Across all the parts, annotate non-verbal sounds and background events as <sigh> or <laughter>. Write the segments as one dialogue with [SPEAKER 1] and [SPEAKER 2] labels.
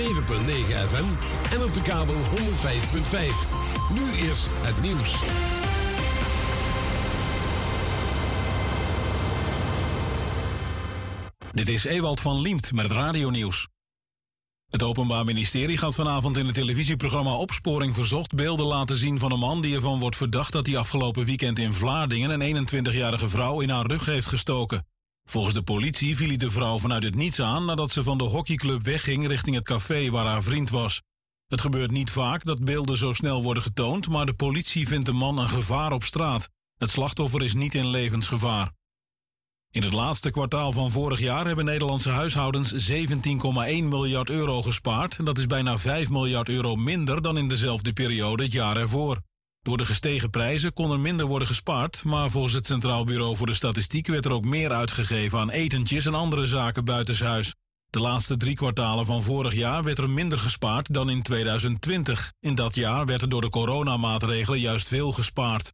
[SPEAKER 1] FM en op de kabel 105.5. Nu is het nieuws.
[SPEAKER 2] Dit is Ewald van Liemt met het radionieuws. Het Openbaar Ministerie gaat vanavond in het televisieprogramma Opsporing Verzocht beelden laten zien van een man die ervan wordt verdacht dat hij afgelopen weekend in Vlaardingen een 21-jarige vrouw in haar rug heeft gestoken. Volgens de politie viel hij de vrouw vanuit het niets aan nadat ze van de hockeyclub wegging richting het café waar haar vriend was. Het gebeurt niet vaak dat beelden zo snel worden getoond, maar de politie vindt de man een gevaar op straat. Het slachtoffer is niet in levensgevaar. In het laatste kwartaal van vorig jaar hebben Nederlandse huishoudens 17,1 miljard euro gespaard. Dat is bijna 5 miljard euro minder dan in dezelfde periode het jaar ervoor. Door de gestegen prijzen kon er minder worden gespaard, maar volgens het Centraal Bureau voor de Statistiek werd er ook meer uitgegeven aan etentjes en andere zaken buitenshuis. De laatste drie kwartalen van vorig jaar werd er minder gespaard dan in 2020. In dat jaar werd er door de coronamaatregelen juist veel gespaard.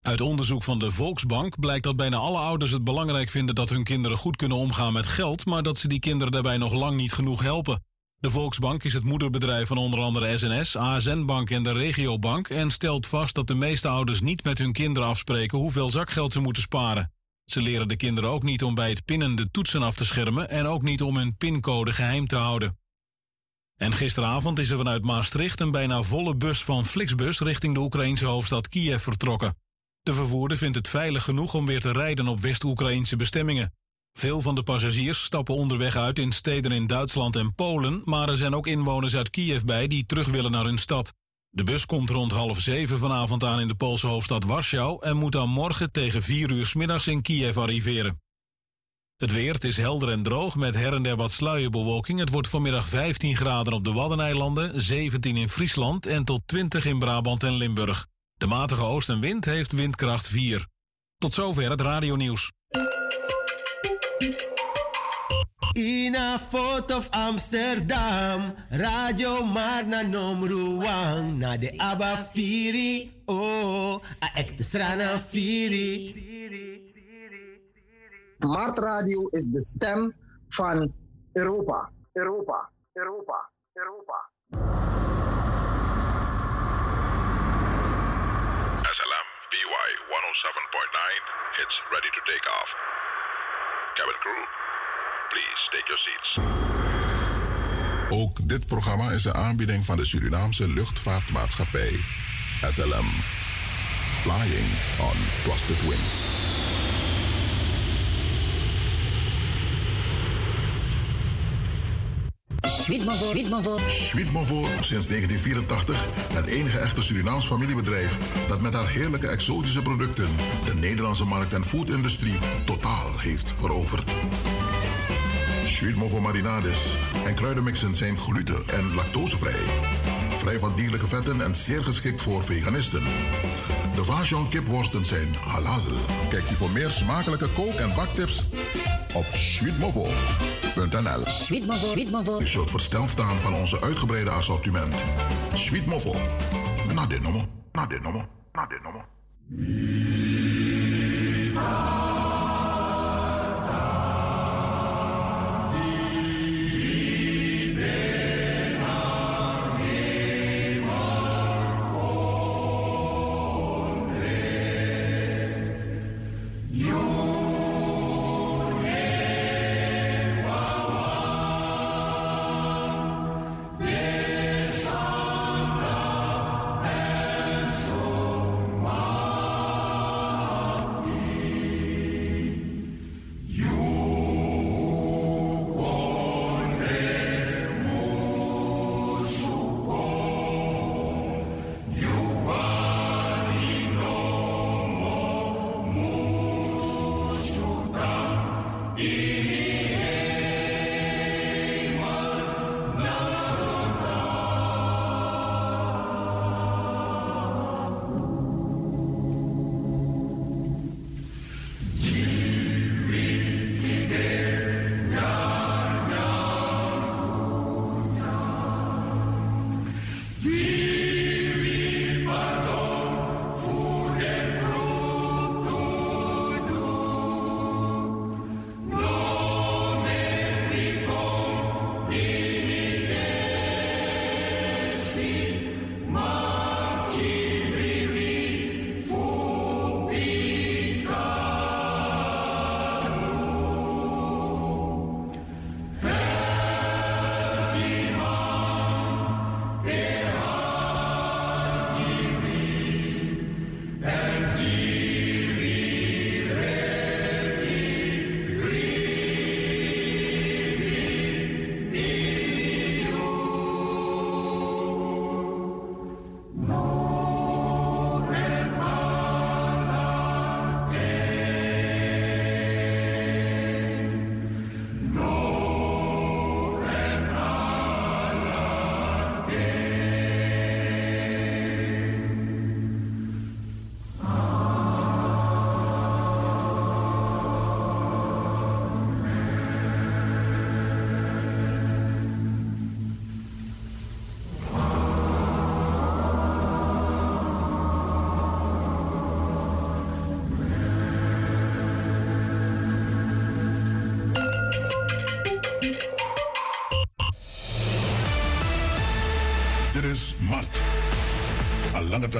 [SPEAKER 2] Uit onderzoek van de Volksbank blijkt dat bijna alle ouders het belangrijk vinden dat hun kinderen goed kunnen omgaan met geld, maar dat ze die kinderen daarbij nog lang niet genoeg helpen. De Volksbank is het moederbedrijf van onder andere SNS, ASN Bank en de Regiobank en stelt vast dat de meeste ouders niet met hun kinderen afspreken hoeveel zakgeld ze moeten sparen. Ze leren de kinderen ook niet om bij het pinnen de toetsen af te schermen en ook niet om hun pincode geheim te houden. En gisteravond is er vanuit Maastricht een bijna volle bus van Flixbus richting de Oekraïnse hoofdstad Kiev vertrokken. De vervoerder vindt het veilig genoeg om weer te rijden op West-Oekraïnse bestemmingen. Veel van de passagiers stappen onderweg uit in steden in Duitsland en Polen, maar er zijn ook inwoners uit Kiev bij die terug willen naar hun stad. De bus komt rond half zeven vanavond aan in de Poolse hoofdstad Warschau en moet dan morgen tegen vier uur middags in Kiev arriveren. Het weer, het is helder en droog met her en der wat sluierbewolking. Het wordt vanmiddag 15 graden op de Waddeneilanden, 17 in Friesland en tot 20 in Brabant en Limburg. De matige oostenwind heeft windkracht 4. Tot zover het radionieuws.
[SPEAKER 3] In a foto of Amsterdam, Radio Marna Nomruang, na de Abba Firi, oh, a ekte strana Firi.
[SPEAKER 4] Mart Radio is de stem van Europa. Europa, Europa, Europa.
[SPEAKER 5] SLM BY 107.9, it's ready to take off. Cabin crew, please take your seats.
[SPEAKER 6] Ook dit programma is een aanbieding van de Surinaamse luchtvaartmaatschappij SLM. Flying on Trusted Wings. Schmidmovo sinds 1984 het enige echte Surinaams familiebedrijf dat met haar heerlijke exotische producten de Nederlandse markt en foodindustrie totaal heeft veroverd. Schmidmovo marinades en kruidenmixen zijn gluten- en lactosevrij. Vrij van dierlijke vetten en zeer geschikt voor veganisten. De Vajon kipworsten zijn halal. Kijk je voor meer smakelijke kook- en baktips op sweetmovo.nl. U zult versteld staan van onze uitgebreide assortiment. Sweetmovo. Na dit nummer. Na dit nummer. Na dit nummer.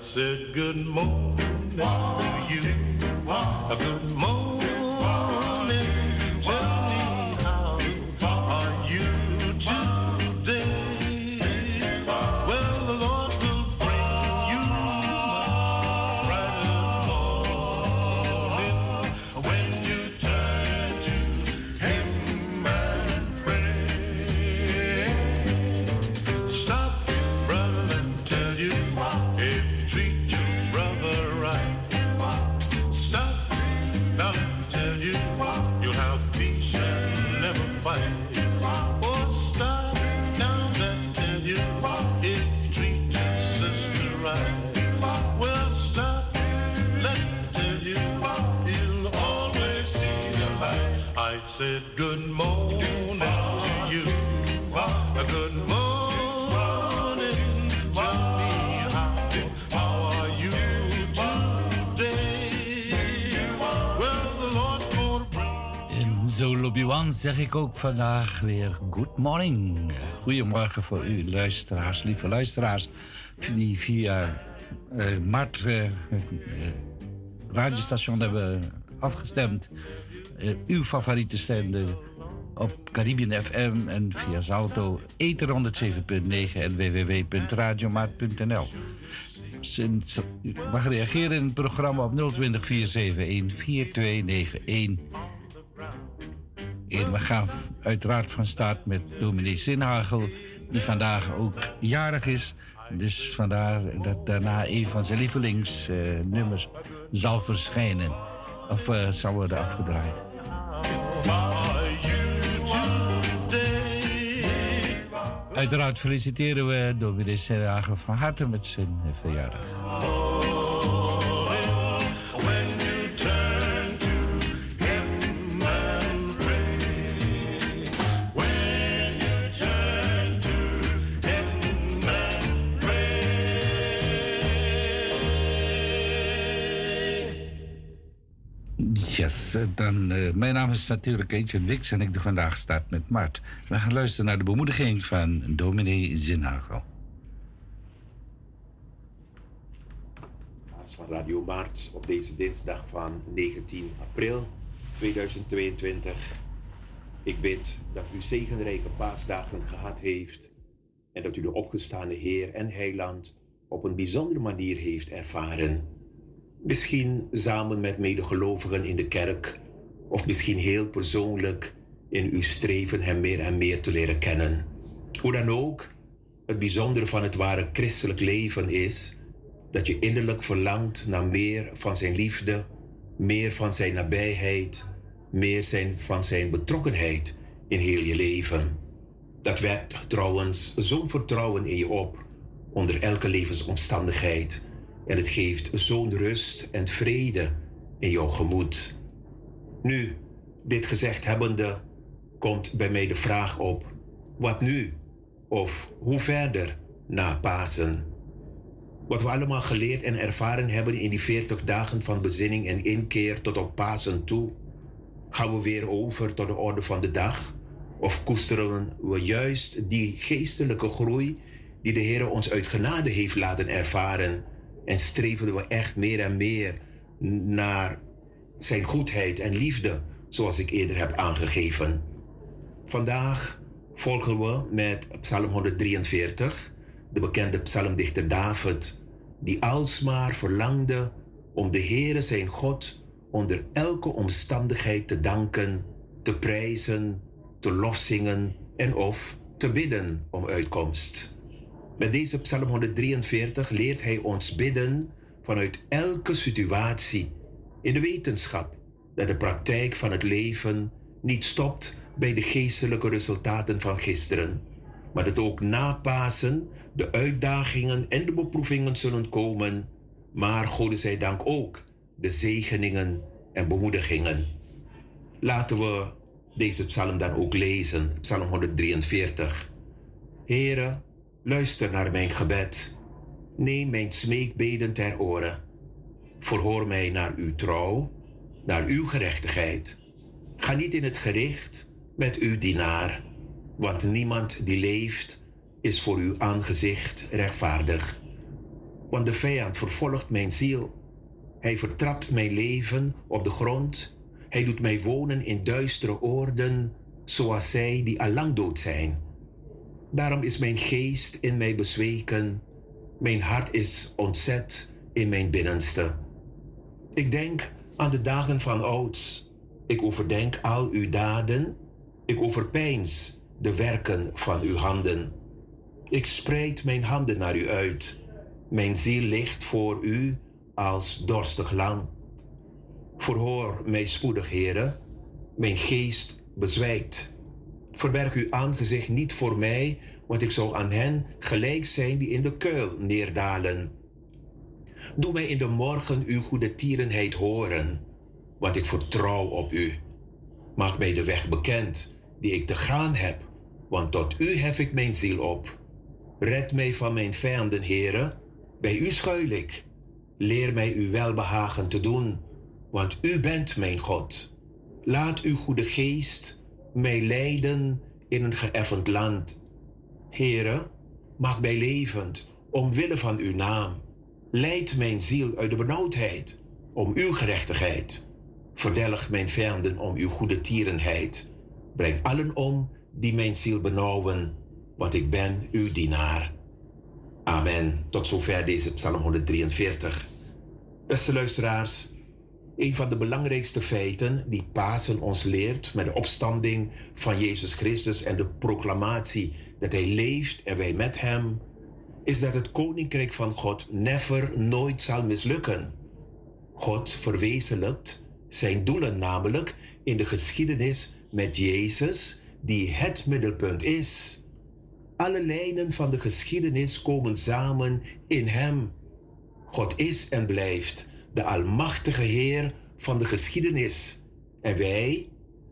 [SPEAKER 7] Said good morning to you. Good morning. Said good morning to you. A good morning. Tell me how, are you today? Well, the Lord gonna bring
[SPEAKER 8] In Zolobiwan zeg ik ook vandaag weer good morning. Goedemorgen voor u luisteraars, lieve luisteraars, die via eh Mart eh, eh, radiostation hebben afgestemd. Eh, uw favoriete zender op Caribbean FM en via Salto Ether 107.9 en www.radiomaat.nl. Mag reageren in het programma op 020 471 4291. En we gaan uiteraard van start met dominee Zinhagel, die vandaag ook jarig is. Dus vandaar dat daarna een van zijn lievelingsnummers zal verschijnen. Of eh, zal worden afgedraaid. Uiteraard feliciteren we dominee Zinhagel van harte met zijn verjaardag. Yes, eh, dan, eh, mijn naam is natuurlijk Eentje Wix en ik doe vandaag start met Mart. We gaan luisteren naar de bemoediging van dominee Zinhagel.
[SPEAKER 9] van Radio Maart op deze dinsdag van 19 april 2022. Ik bid dat u zegenrijke paasdagen gehad heeft en dat u de opgestaande Heer en Heiland op een bijzondere manier heeft ervaren. Misschien samen met medegelovigen in de kerk of misschien heel persoonlijk in uw streven Hem meer en meer te leren kennen. Hoe dan ook, het bijzondere van het ware christelijk leven is dat je innerlijk verlangt naar meer van zijn liefde, meer van zijn nabijheid, meer zijn, van zijn betrokkenheid in heel je leven. Dat wekt trouwens zo'n vertrouwen in je op onder elke levensomstandigheid en het geeft zo'n rust en vrede in jouw gemoed. Nu, dit gezegd hebbende, komt bij mij de vraag op: wat nu? Of hoe verder na Pasen? Wat we allemaal geleerd en ervaren hebben in die 40 dagen van bezinning en inkeer tot op Pasen toe, gaan we weer over tot de orde van de dag? Of koesteren we juist die geestelijke groei die de Heer ons uit genade heeft laten ervaren en streven we echt meer en meer naar zijn goedheid en liefde, zoals ik eerder heb aangegeven? Vandaag volgen we met Psalm 143, de bekende psalmdichter David, die alsmaar verlangde om de Heere zijn God onder elke omstandigheid te danken, te prijzen, te lofzingen en of te bidden om uitkomst. Met deze Psalm 143 leert hij ons bidden vanuit elke situatie in de wetenschap dat de praktijk van het leven niet stopt bij de geestelijke resultaten van gisteren, maar dat ook na Pasen de uitdagingen en de beproevingen zullen komen, maar God zij dank ook de zegeningen en bemoedigingen. Laten we deze psalm dan ook lezen, psalm 143. Here, luister naar mijn gebed. Neem mijn smeekbeden ter oren. Verhoor mij naar uw trouw, naar uw gerechtigheid. Ga niet in het gericht met uw dienaar, want niemand die leeft is voor uw aangezicht rechtvaardig. Want de vijand vervolgt mijn ziel. Hij vertrapt mijn leven op de grond. Hij doet mij wonen in duistere oorden, zoals zij die al lang dood zijn. Daarom is mijn geest in mij bezweken. Mijn hart is ontzet in mijn binnenste. Ik denk aan de dagen van ouds. Ik overdenk al uw daden. Ik overpeins de werken van uw handen. Ik spreid mijn handen naar u uit. Mijn ziel ligt voor u als dorstig land. Verhoor mij spoedig, heren. Mijn geest bezwijkt. Verberg uw aangezicht niet voor mij, want ik zou aan hen gelijk zijn die in de kuil neerdalen. Doe mij in de morgen uw goede tierenheid horen, want ik vertrouw op u. Maak mij de weg bekend die ik te gaan heb, want tot u hef ik mijn ziel op. Red mij van mijn vijanden, heren, bij u schuil ik. Leer mij uw welbehagen te doen, want u bent mijn God. Laat uw goede geest mij leiden in een geëffend land. Heren, maak mij levend omwille van uw naam. Leid mijn ziel uit de benauwdheid om uw gerechtigheid. Verdelg mijn vijanden om uw goede tierenheid. Breng allen om die mijn ziel benauwen, want ik ben uw dienaar. Amen. Tot zover deze Psalm 143. Beste luisteraars, een van de belangrijkste feiten die Pasen ons leert met de opstanding van Jezus Christus en de proclamatie dat Hij leeft en wij met Hem, is dat het Koninkrijk van God never, nooit zal mislukken. God verwezenlijkt zijn doelen namelijk in de geschiedenis met Jezus, die het middelpunt is. Alle lijnen van de geschiedenis komen samen in Hem. God is en blijft de Almachtige Heer van de geschiedenis. En wij,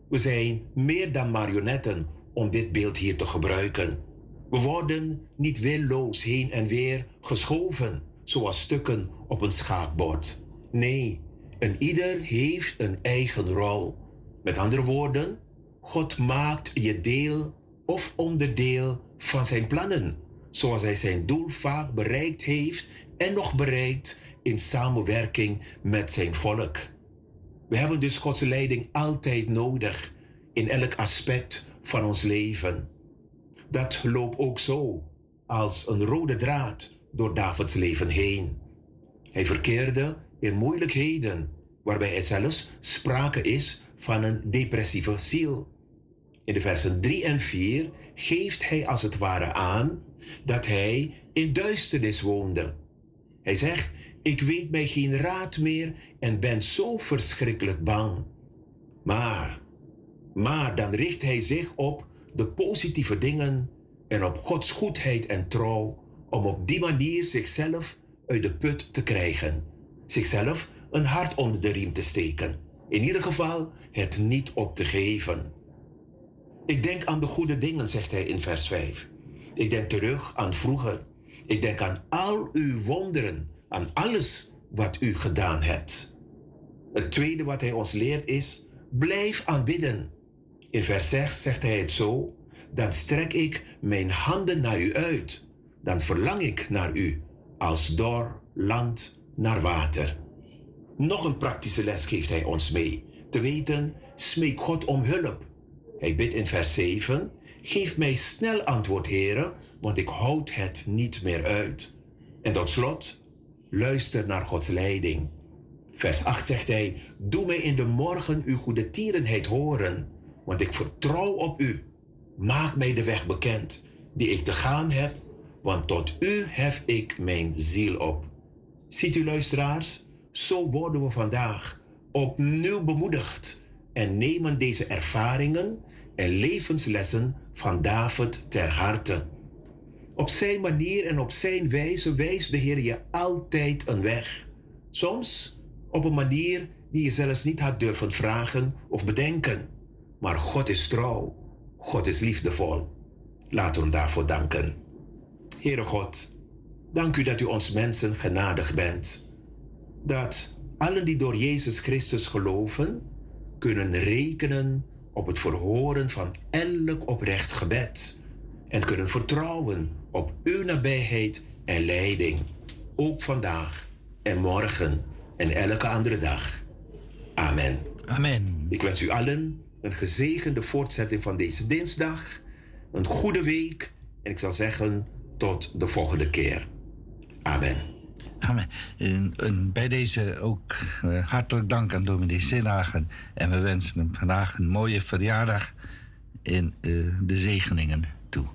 [SPEAKER 9] we zijn meer dan marionetten om dit beeld hier te gebruiken. We worden niet willoos heen en weer geschoven, zoals stukken op een schaakbord. Nee, een ieder heeft een eigen rol. Met andere woorden, God maakt je deel of onderdeel van zijn plannen, zoals hij zijn doel vaak bereikt heeft en nog bereikt in samenwerking met zijn volk. We hebben dus Gods leiding altijd nodig in elk aspect van ons leven. Dat loopt ook zo als een rode draad door Davids leven heen. Hij verkeerde in moeilijkheden, waarbij er zelfs sprake is van een depressieve ziel. In de versen 3 en 4 geeft hij als het ware aan dat hij in duisternis woonde. Hij zegt: Ik weet mij geen raad meer en ben zo verschrikkelijk bang. Maar, maar dan richt hij zich op de positieve dingen en op Gods goedheid en trouw om op die manier zichzelf uit de put te krijgen. Zichzelf een hart onder de riem te steken. In ieder geval het niet op te geven. Ik denk aan de goede dingen, zegt hij in vers 5. Ik denk terug aan vroeger. Ik denk aan al uw wonderen, aan alles wat u gedaan hebt. Het tweede wat hij ons leert is, blijf aanbidden. In vers 6 zegt hij het zo, dan strek ik mijn handen naar u uit. Dan verlang ik naar u, als door land naar water. Nog een praktische les geeft hij ons mee. Te weten, smeek God om hulp. Hij bidt in vers 7, geef mij snel antwoord, heren, want ik houd het niet meer uit. En tot slot, luister naar Gods leiding. Vers 8 zegt hij, doe mij in de morgen uw goede tierenheid horen, want ik vertrouw op u. Maak mij de weg bekend die ik te gaan heb, want tot u hef ik mijn ziel op. Ziet u luisteraars, zo worden we vandaag opnieuw bemoedigd en nemen deze ervaringen en levenslessen van David ter harte. Op zijn manier en op zijn wijze wijst de Heer je altijd een weg. Soms op een manier die je zelfs niet had durven vragen of bedenken. Maar God is trouw. God is liefdevol. Laten we daarvoor danken. Heere God, dank u dat u ons mensen genadig bent. Dat allen die door Jezus Christus geloven, kunnen rekenen op het verhoren van elk oprecht gebed. En kunnen vertrouwen op uw nabijheid en leiding. Ook vandaag en morgen en elke andere dag. Amen.
[SPEAKER 8] Amen.
[SPEAKER 9] Ik wens u allen een gezegende voortzetting van deze dinsdag. Een goede week. En ik zal zeggen tot de volgende keer. Amen.
[SPEAKER 8] Amen. En, en bij deze ook eh, hartelijk dank aan dominee Zinhagen. En we wensen hem vandaag een mooie verjaardag in eh, de zegeningen toe.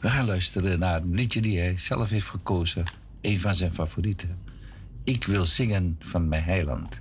[SPEAKER 8] We gaan luisteren naar een liedje die hij zelf heeft gekozen. Een van zijn favorieten. Ik wil zingen van mijn heiland.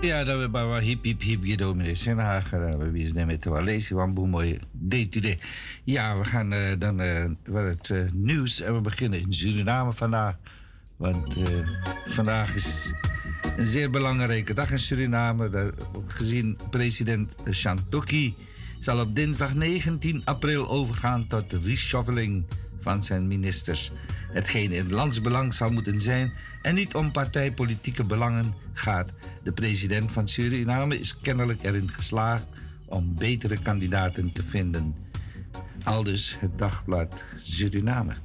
[SPEAKER 8] Ja, dat we hip hip hip je dominee Senhager. We wisten met de Walesi van mooi DTD. Ja, we gaan eh, dan uh, het nieuws en we beginnen in Suriname vandaag. Want vandaag is een zeer belangrijke dag in Suriname. Gezien president Shantoki zal op dinsdag 19 april overgaan tot de reshuffling van zijn ministers. Hetgeen in landsbelang zal moeten zijn en niet om partijpolitieke belangen gaat. De president van Suriname is kennelijk erin geslaagd om betere kandidaten te vinden. Aldus het dagblad Suriname.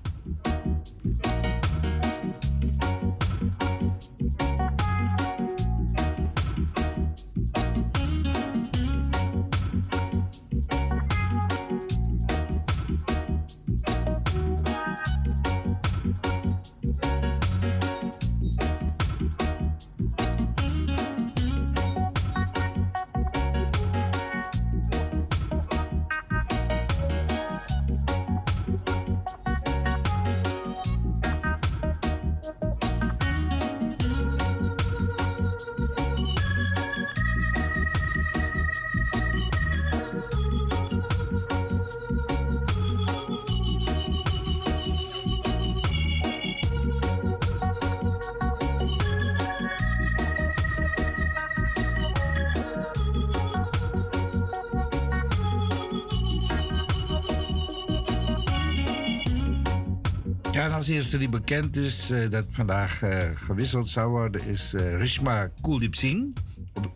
[SPEAKER 8] Als eerste die bekend is uh, dat vandaag uh, gewisseld zou worden, is uh, Rishma Kuldeep Singh.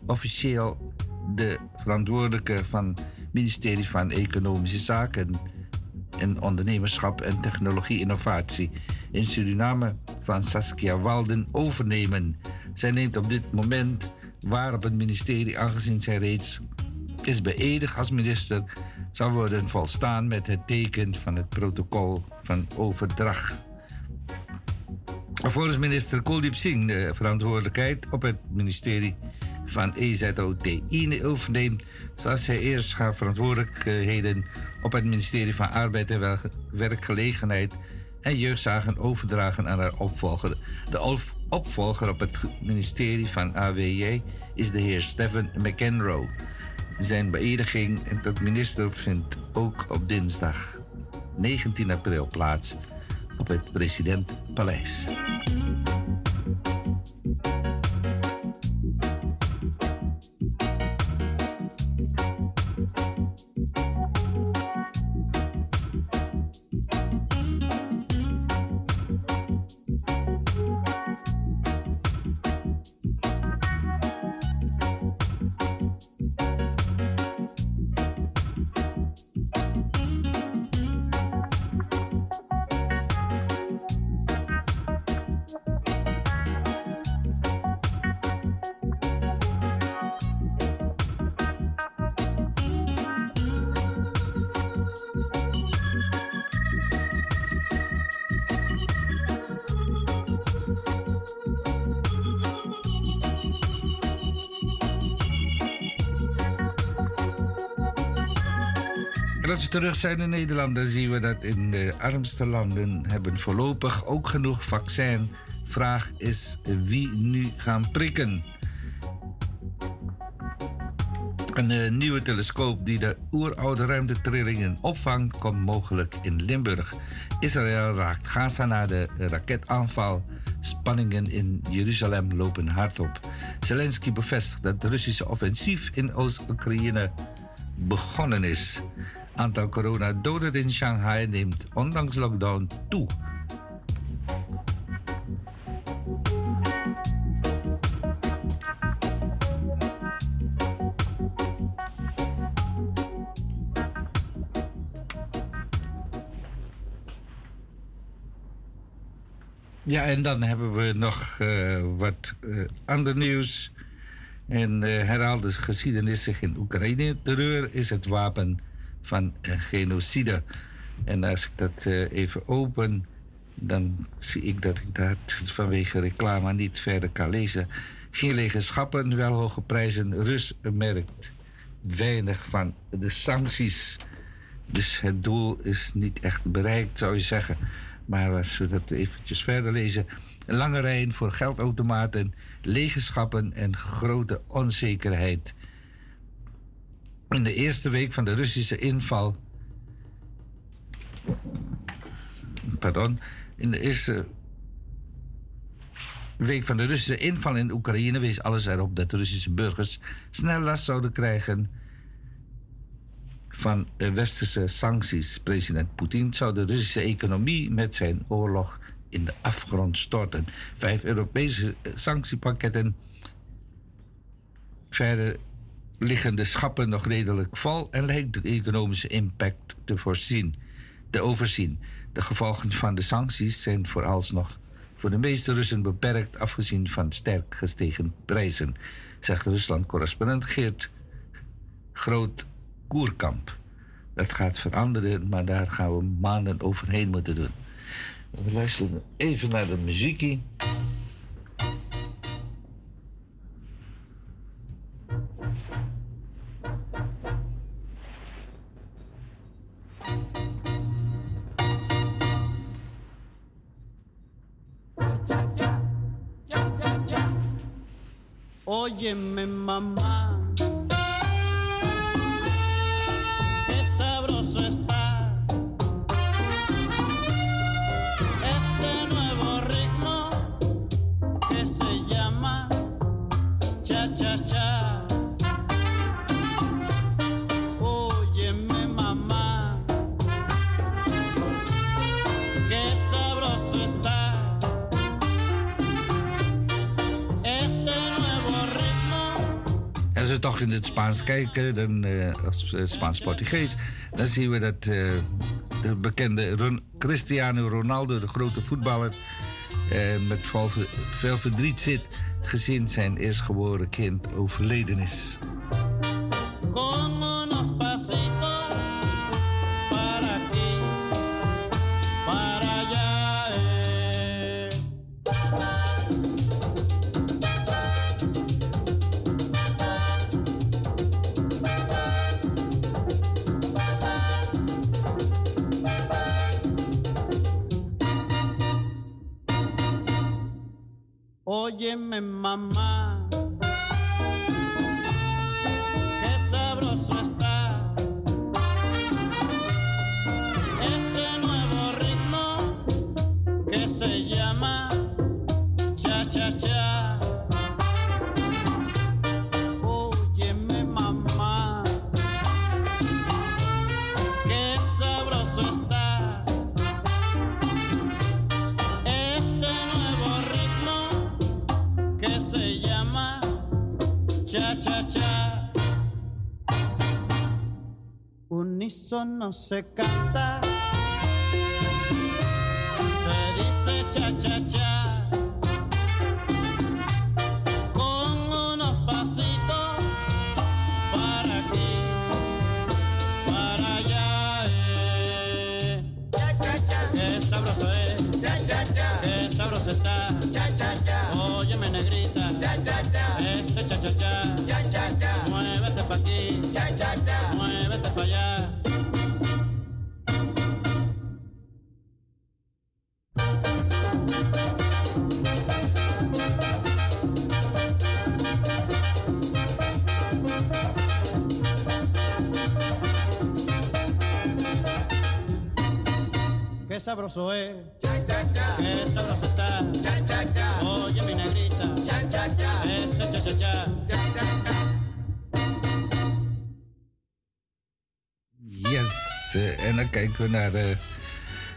[SPEAKER 8] Officieel de verantwoordelijke van het ministerie van Economische Zaken en Ondernemerschap en Technologie Innovatie in Suriname van Saskia Walden overnemen. Zij neemt op dit moment waar op het ministerie, aangezien zij reeds is beëdigd als minister, zal worden volstaan met het teken van het protocol van overdracht. Volgens minister Kuldeep Singh de verantwoordelijkheid op het ministerie van EZOTI overneemt, zal zij eerst haar verantwoordelijkheden op het ministerie van Arbeid en Werkgelegenheid en Jeugdzaken overdragen aan haar opvolger. De opvolger op het ministerie van AWJ is de heer Stephen McEnroe. Zijn beëdiging tot minister vindt ook op dinsdag 19 april plaats op het Terug zijn in Nederland, dan zien we dat in de armste landen hebben voorlopig ook genoeg vaccin. Vraag is wie nu gaan prikken. Een uh, nieuwe telescoop die de oeroude ruimtetrillingen opvangt, komt mogelijk in Limburg. Israël raakt Gaza na de raketaanval. Spanningen in Jeruzalem lopen hard op. Zelensky bevestigt dat het Russische offensief in Oost-Oekraïne begonnen is. Aantal coronadoden in Shanghai neemt ondanks lockdown toe. Ja, en dan hebben we nog uh, wat uh, ander nieuws. En uh, herhaalde geschiedenissen in Oekraïne. Terreur is het wapen van genocide. En als ik dat even open, dan zie ik dat ik dat vanwege reclame niet verder kan lezen. Geen lege schappen, wel hoge prijzen. Rus merkt weinig van de sancties. Dus het doel is niet echt bereikt, zou je zeggen. Maar als we dat eventjes verder lezen. Lange rijen voor geldautomaten, lege schappen en grote onzekerheid. In de eerste week van de Russische inval. Pardon. In de eerste week van de Russische inval in Oekraïne wees alles erop dat de Russische burgers snel last zouden krijgen van westerse sancties. President Poetin zou de Russische economie met zijn oorlog in de afgrond storten. Vijf Europese sanctiepakketten. Verder liggen de schappen nog redelijk vol en lijkt de economische impact te voorzien, te overzien. De gevolgen van de sancties zijn vooralsnog voor de meeste Russen beperkt, afgezien van sterk gestegen prijzen, zegt Rusland-correspondent Geert Groot Koerkamp. Dat gaat veranderen, maar daar gaan we maanden overheen moeten doen. We luisteren even naar de oye,
[SPEAKER 10] me mamá.
[SPEAKER 8] Toch in het Spaans kijken, dan, eh, als eh, Spaans-Portugees, dan zien we dat eh, de bekende Cristiano Ronaldo, de grote voetballer, met veel, verdriet zit, gezien zijn eerstgeboren kind overleden is.
[SPEAKER 10] Óyeme mamá, qué sabroso está este nuevo ritmo que se llama cha cha cha. Unísono se canta, se dice cha Oye mi cha cha cha.
[SPEAKER 8] Yes, eh, en dan kijken we naar eh,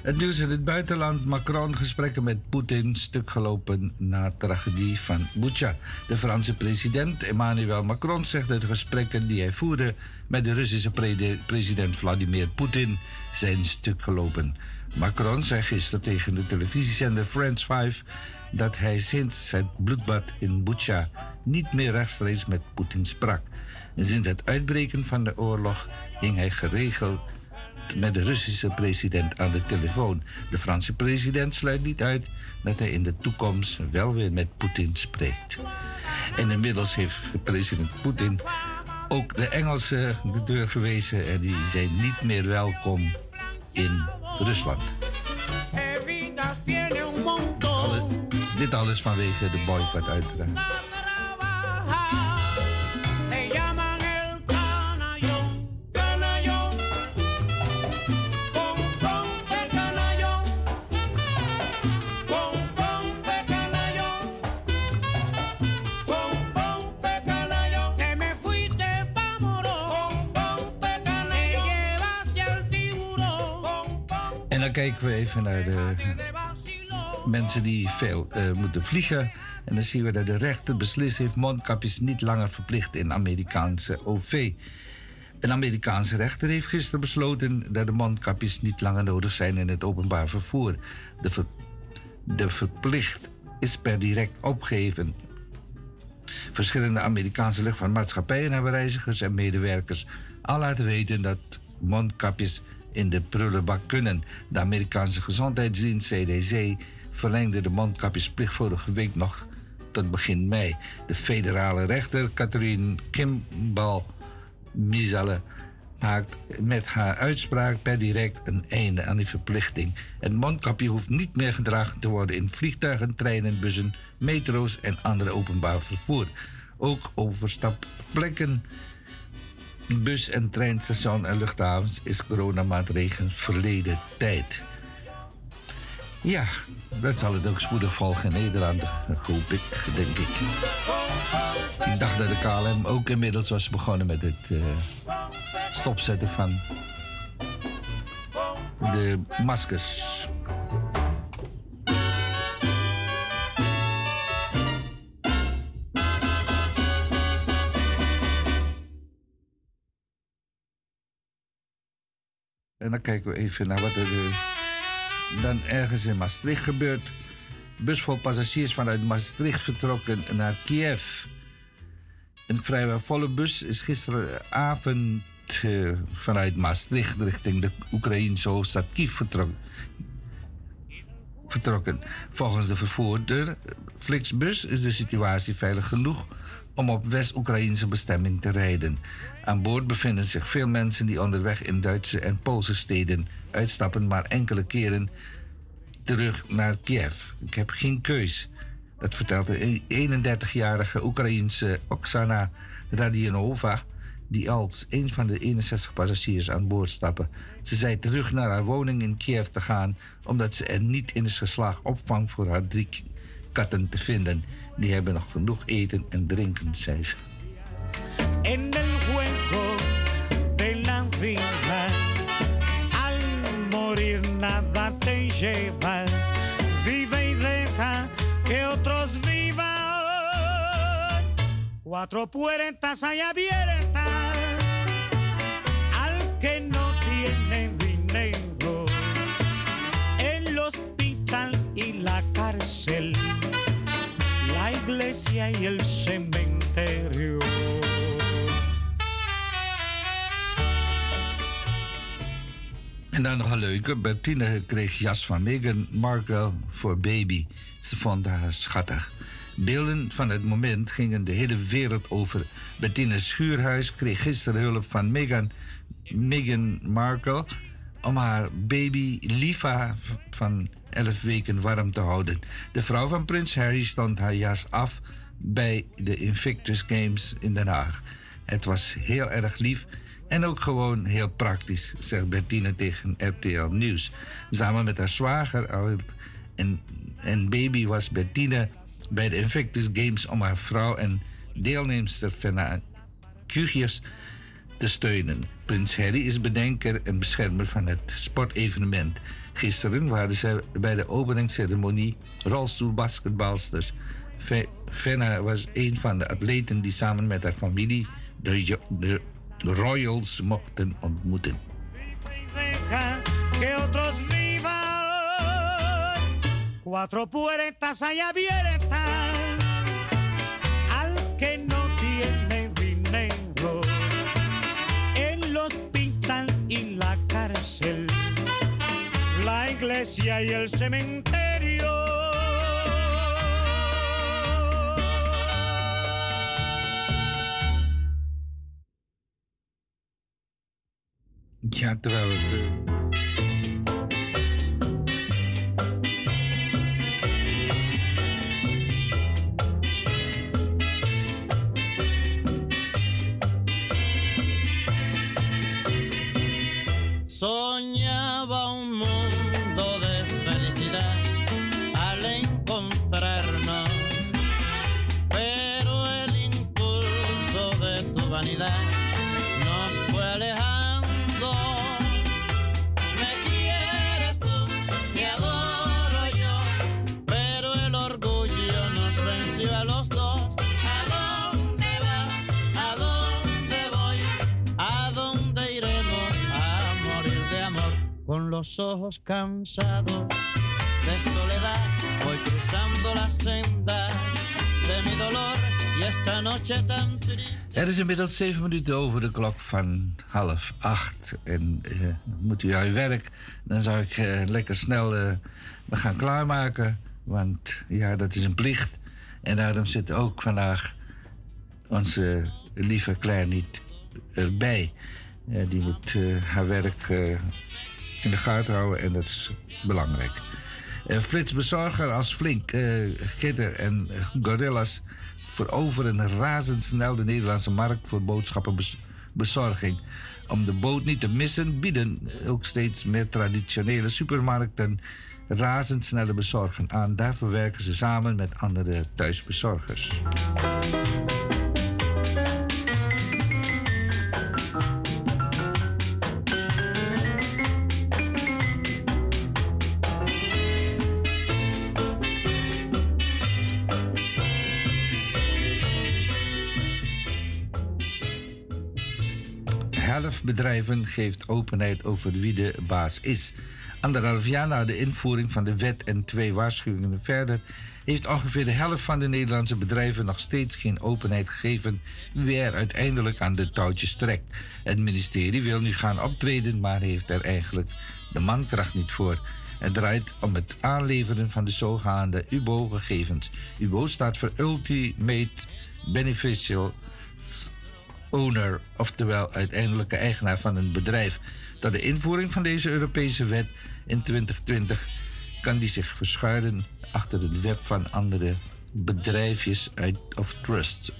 [SPEAKER 8] het nieuws in het buitenland. Macron gesprekken met Poetin, stuk gelopen na tragedie van Bucha. De Franse president Emmanuel Macron zegt dat de gesprekken die hij voerde met de Russische president Vladimir Poetin zijn stuk gelopen. Macron zei gisteren tegen de televisiezender France 5 dat hij sinds het bloedbad in Bucha niet meer rechtstreeks met Poetin sprak. En sinds het uitbreken van de oorlog hing hij geregeld met de Russische president aan de telefoon. De Franse president sluit niet uit dat hij in de toekomst wel weer met Poetin spreekt. En inmiddels heeft president Poetin ook de Engelsen de deur gewezen en die zijn niet meer welkom in Rusland. Dit alles vanwege de boycott uiteraard. Kijken we even naar de mensen die veel eh, moeten vliegen. En dan zien we dat de rechter beslist heeft mondkapjes niet langer verplicht in Amerikaanse OV. Een Amerikaanse rechter heeft gisteren besloten dat de mondkapjes niet langer nodig zijn in het openbaar vervoer. De, de verplicht is per direct opgeheven. Verschillende Amerikaanse luchtvaartmaatschappijen hebben reizigers en medewerkers al laten weten dat mondkapjes in de prullenbak kunnen. De Amerikaanse gezondheidsdienst CDC verlengde de mondkapjesplicht vorige week nog tot begin mei. De federale rechter Catherine Kimball Mizelle maakt met haar uitspraak per direct een einde aan die verplichting. Het mondkapje hoeft niet meer gedragen te worden in vliegtuigen, treinen, bussen, metro's en andere openbaar vervoer. Ook overstapplekken, bus- en treinstation en luchthavens is coronamaatregelen verleden tijd. Ja, dat zal het ook spoedig volgen in Nederland, hoop ik, denk ik. Ik dacht dat de KLM ook inmiddels was begonnen met het eh, stopzetten van de maskers. En dan kijken we even naar wat er eh, dan ergens in Maastricht gebeurt. Bus vol passagiers vanuit Maastricht vertrokken naar Kiev. Een vrijwel volle bus is gisteravond eh, vanuit Maastricht richting de Oekraïnse hoofdstad Kiev vertrokken. vertrokken. Volgens de vervoerder Flixbus is de situatie veilig genoeg om op West-Oekraïnse bestemming te rijden. Aan boord bevinden zich veel mensen die onderweg in Duitse en Poolse steden uitstappen, maar enkele keren terug naar Kiev. Ik heb geen keus. Dat vertelt de 31-jarige Oekraïense Oksana Radionova, die als een van de 61 passagiers aan boord stappen. Ze zei terug naar haar woning in Kiev te gaan, omdat ze er niet in is geslaagd opvang voor haar drie katten te vinden. Die hebben nog genoeg eten en drinken, zei ze.
[SPEAKER 11] en el juego de la vida. Al morir nada te llevas. Vive y deja que otros vivan. Cuatro puertas hay abiertas al que no tiene dinero. El hospital y la cárcel. Iglesia y el cementerio.
[SPEAKER 8] En dan nog een leuke. Bertine kreeg jas van Meghan Markle voor baby. Ze vond haar schattig. Beelden van het moment gingen de hele wereld over. Bertine Schuurhuis kreeg gisteren hulp van Meghan, Meghan Markle... om haar baby Liva van 11 weken warm te houden. De vrouw van prins Harry stond haar jas af bij de Invictus Games in Den Haag. Het was heel erg lief en ook gewoon heel praktisch, zegt Bertine tegen RTL Nieuws. Samen met haar zwager en, en baby was Bertine bij de Invictus Games om haar vrouw en deelnemster Fenna Kugiers te steunen. Prins Harry is bedenker en beschermer van het sportevenement. Gisteren waren ze bij de openingsceremonie rolstoelbasketbalsters. Fe- Fenna was een van de atleten die samen met haar familie de, de Royals mochten ontmoeten.
[SPEAKER 11] Iglesia y el cementerio.
[SPEAKER 10] Ojos de soledad, la senda de mi dolor.
[SPEAKER 8] Er is inmiddels zeven minuten over de klok van half acht. En eh, moet u werk, dan zou ik eh, lekker snel eh, me gaan klaarmaken. Want ja, dat is een plicht. En daarom zit ook vandaag onze lieve Claire niet erbij. Die moet haar werk in de gaten houden en dat is belangrijk. Eh, Frits Bezorger als Flink, eh Gitter en Gorillas veroveren razendsnel de Nederlandse markt voor boodschappenbezorging. Om de boot niet te missen bieden ook steeds meer traditionele supermarkten razendsnelle bezorgen aan. Daarvoor werken ze samen met andere thuisbezorgers. Helft bedrijven geeft openheid over wie de baas is. Anderhalf jaar na de invoering van de wet en twee waarschuwingen verder, heeft ongeveer de helft van de Nederlandse bedrijven nog steeds geen openheid gegeven wie er uiteindelijk aan de touwtjes trekt. Het ministerie wil nu gaan optreden, maar heeft er eigenlijk de mankracht niet voor. Het draait om het aanleveren van de zogenaamde UBO-gegevens. UBO staat voor Ultimate Beneficial owner, oftewel uiteindelijke eigenaar van een bedrijf. Door de invoering van deze Europese wet in 2020 kan die zich verschuilen achter de web van andere bedrijfjes uit, of trusts.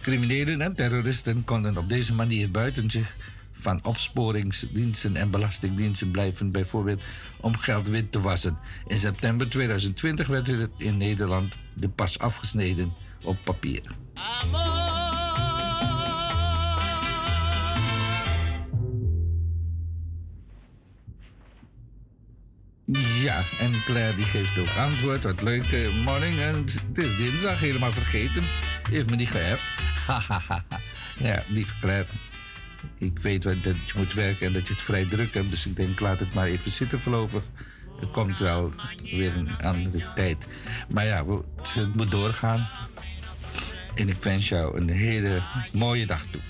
[SPEAKER 8] Criminelen en terroristen konden op deze manier buiten zich van opsporingsdiensten en belastingdiensten blijven, bijvoorbeeld om geld wit te wassen. In september 2020 werd het in Nederland de pas afgesneden op papier. Ja, en Claire die geeft ook antwoord. Wat leuk, eh, morning. En het is dinsdag, helemaal vergeten. Heeft me niet geappt. <laughs> Ja, lieve Claire. Ik weet dat je moet werken en dat je het vrij druk hebt. Dus ik denk, laat het maar even zitten voorlopig. Het komt wel weer een andere tijd. Maar ja, het moet doorgaan. En ik wens jou een hele mooie dag toe.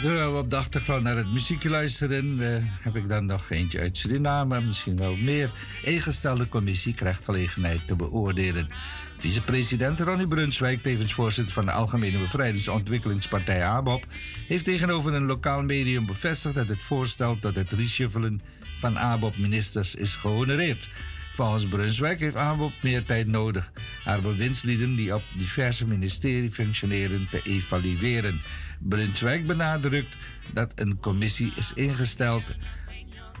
[SPEAKER 8] Terwijl we op de achtergrond naar het muziekje luisteren, eh, heb ik dan nog eentje uit Suriname, misschien wel meer. Ingestelde commissie krijgt gelegenheid te beoordelen. Vicepresident Ronnie Brunswijk, tevens voorzitter van de Algemene Bevrijdingsontwikkelingspartij ABOP, heeft tegenover een lokaal medium bevestigd dat het voorstel tot het reshuffelen van ABOP-ministers is gehonoreerd. Volgens Brunswijk heeft ABOP meer tijd nodig haar bewindslieden die op diverse ministeries functioneren te evalueren. Brunswijk benadrukt dat een commissie is ingesteld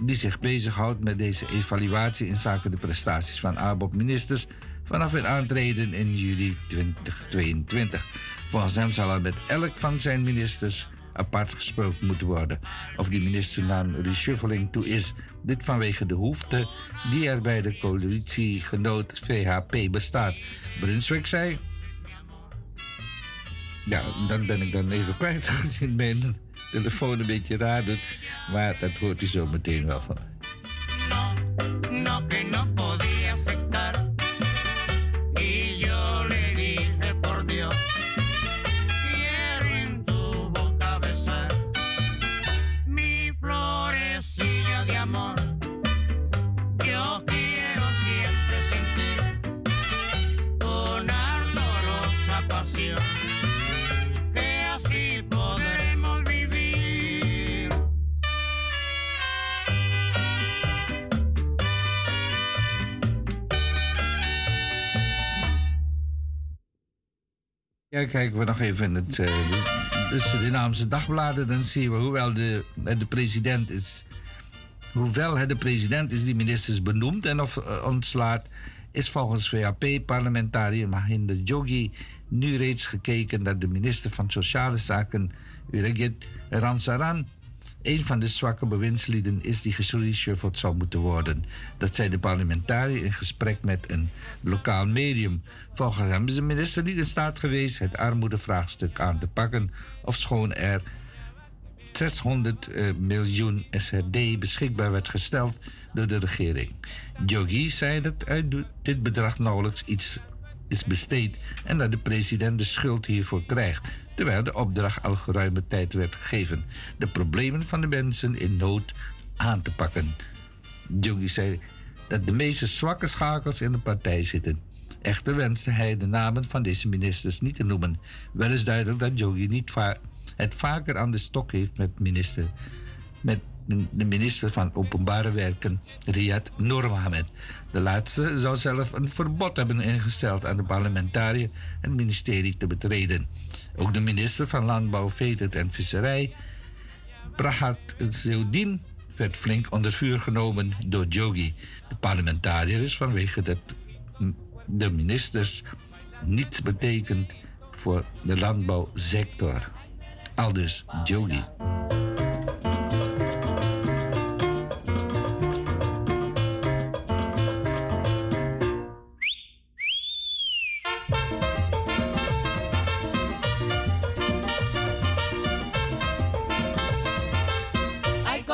[SPEAKER 8] die zich bezighoudt met deze evaluatie in zaken de prestaties van ABOP-ministers vanaf hun aantreden in juli 2022. Volgens hem zal er met elk van zijn ministers apart gesproken moeten worden of die minister naar reshuffling toe is. Dit vanwege de behoefte die er bij de coalitiegenoot VHP bestaat. Brunswijk zei... Ja, dan ben ik dan even kwijt <laughs> je mijn telefoon een beetje raar doet. Maar dat hoort u zo meteen wel van. Ja, kijken we nog even in het, eh, de Surinaamse dagbladen, dan zien we hoewel de, eh, de president is. Hoewel de president is die ministers benoemt en of eh, ontslaat, is volgens VHP-parlementariër Mahinder Jogi nu reeds gekeken dat de minister van Sociale Zaken, Urigit Ramsaran, een van de zwakke bewindslieden is die gereshuffeld zou moeten worden. Dat zei de parlementariër in gesprek met een lokaal medium. Volgens hem is de minister niet in staat geweest het armoedevraagstuk aan te pakken, ofschoon er 600 eh, miljoen SRD beschikbaar werd gesteld door de regering. Jogi zei dat uit dit bedrag nauwelijks iets is besteed en dat de president de schuld hiervoor krijgt, terwijl de opdracht al geruime tijd werd gegeven de problemen van de mensen in nood aan te pakken. Jogi zei dat de meeste zwakke schakels in de partij zitten. Echter wenste hij de namen van deze ministers niet te noemen. Wel is duidelijk dat Jogi niet va het vaker aan de stok heeft met, minister, met de minister van Openbare Werken, Riyad Noormohamed. De laatste zou zelf een verbod hebben ingesteld aan de parlementariër het ministerie te betreden. Ook de minister van Landbouw, Veeteelt en Visserij, Prahat Zeudin, werd flink onder vuur genomen door Jogi. De parlementariër is vanwege dat de ministers niets betekent voor de landbouwsector. Aldus Jogi.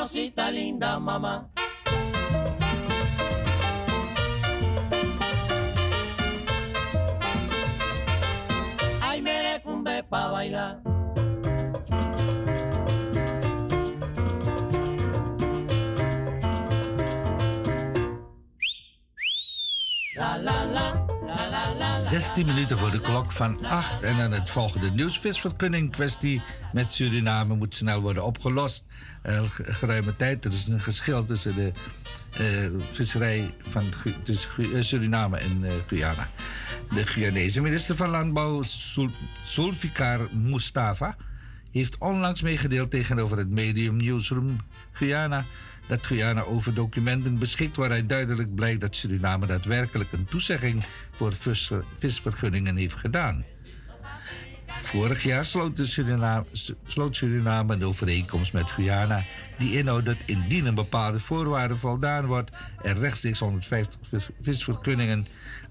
[SPEAKER 11] Cosita linda, mamá. Ay, merecumbe pa' bailar.
[SPEAKER 8] 16 minuten voor de klok van 8 en dan het volgende nieuws. Visvergunning kwestie met Suriname moet snel worden opgelost. Uh, tijd. Er is een geschil tussen de uh, visserij van eh, Suriname en Guyana. De Guyanese minister van Landbouw, Sul Sulfikar Mustafa, heeft onlangs meegedeeld tegenover het medium Newsroom Guyana dat Guyana over documenten beschikt waaruit duidelijk blijkt dat Suriname daadwerkelijk een toezegging voor vis- visvergunningen heeft gedaan. Vorig jaar sloot, Suriname, sloot Suriname een overeenkomst met Guyana die inhoudt dat indien een bepaalde voorwaarde voldaan wordt, er rechtstreeks 150 vis- visvergunningen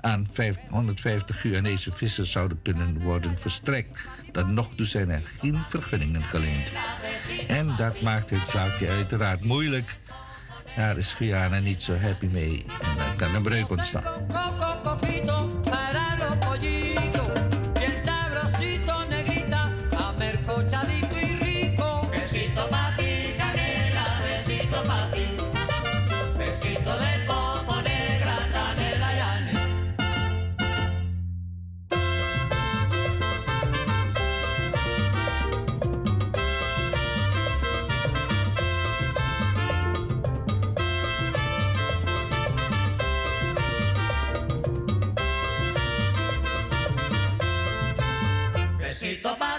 [SPEAKER 8] aan vijf- 150 Guyanese vissers zouden kunnen worden verstrekt. Tot nog toe zijn er geen vergunningen geleend. En dat maakt het zaakje uiteraard moeilijk. Daar is Guyana niet zo happy mee en dan kan een breuk ontstaan. papá.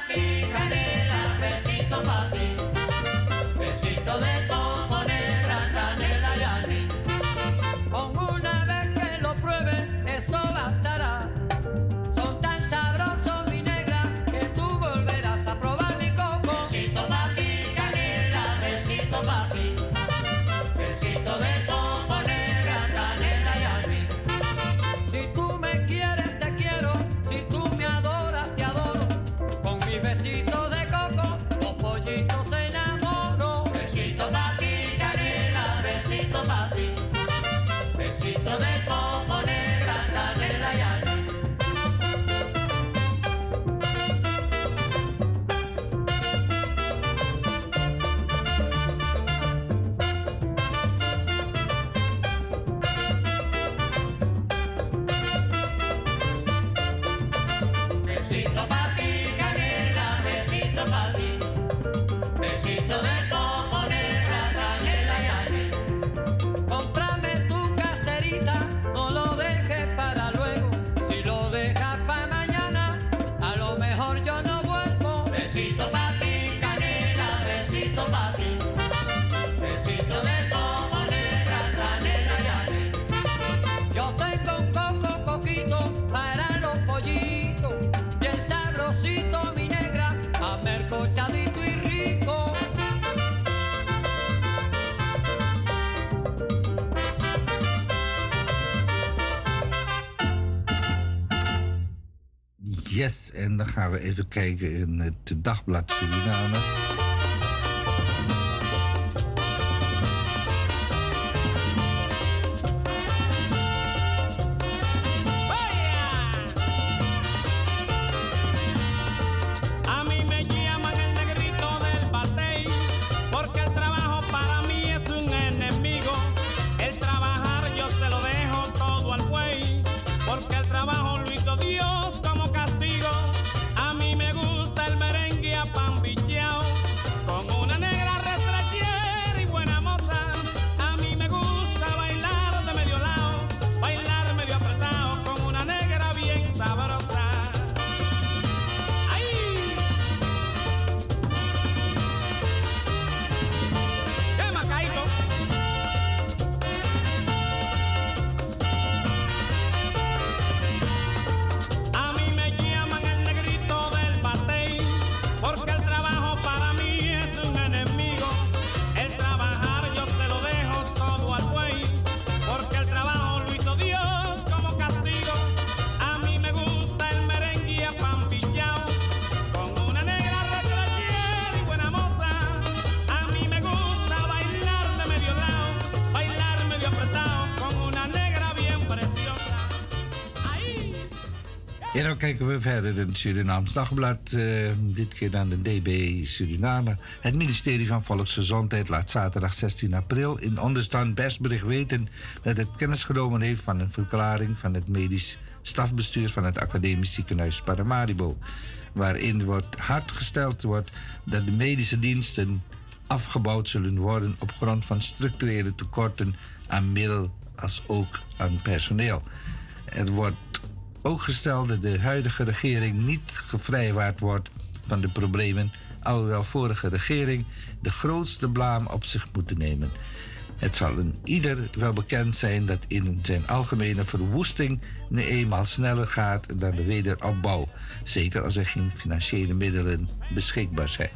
[SPEAKER 8] En dan gaan we even kijken in het dagblad Suriname. Dan kijken we verder in het Surinaams Dagblad. eh, dit keer naar de DB Suriname. Het ministerie van Volksgezondheid laat zaterdag 16 april in onderstand persbericht weten dat het kennis genomen heeft van een verklaring van het medisch stafbestuur van het Academisch Ziekenhuis Paramaribo. Waarin wordt hardgesteld wordt dat de medische diensten afgebouwd zullen worden op grond van structurele tekorten aan middel als ook aan personeel. Er wordt ook gesteld dat de huidige regering niet gevrijwaard wordt van de problemen, alhoewel vorige regering de grootste blaam op zich moet nemen. Het zal een ieder wel bekend zijn dat in zijn algemene verwoesting nu eenmaal sneller gaat dan de wederopbouw, zeker als er geen financiële middelen beschikbaar zijn.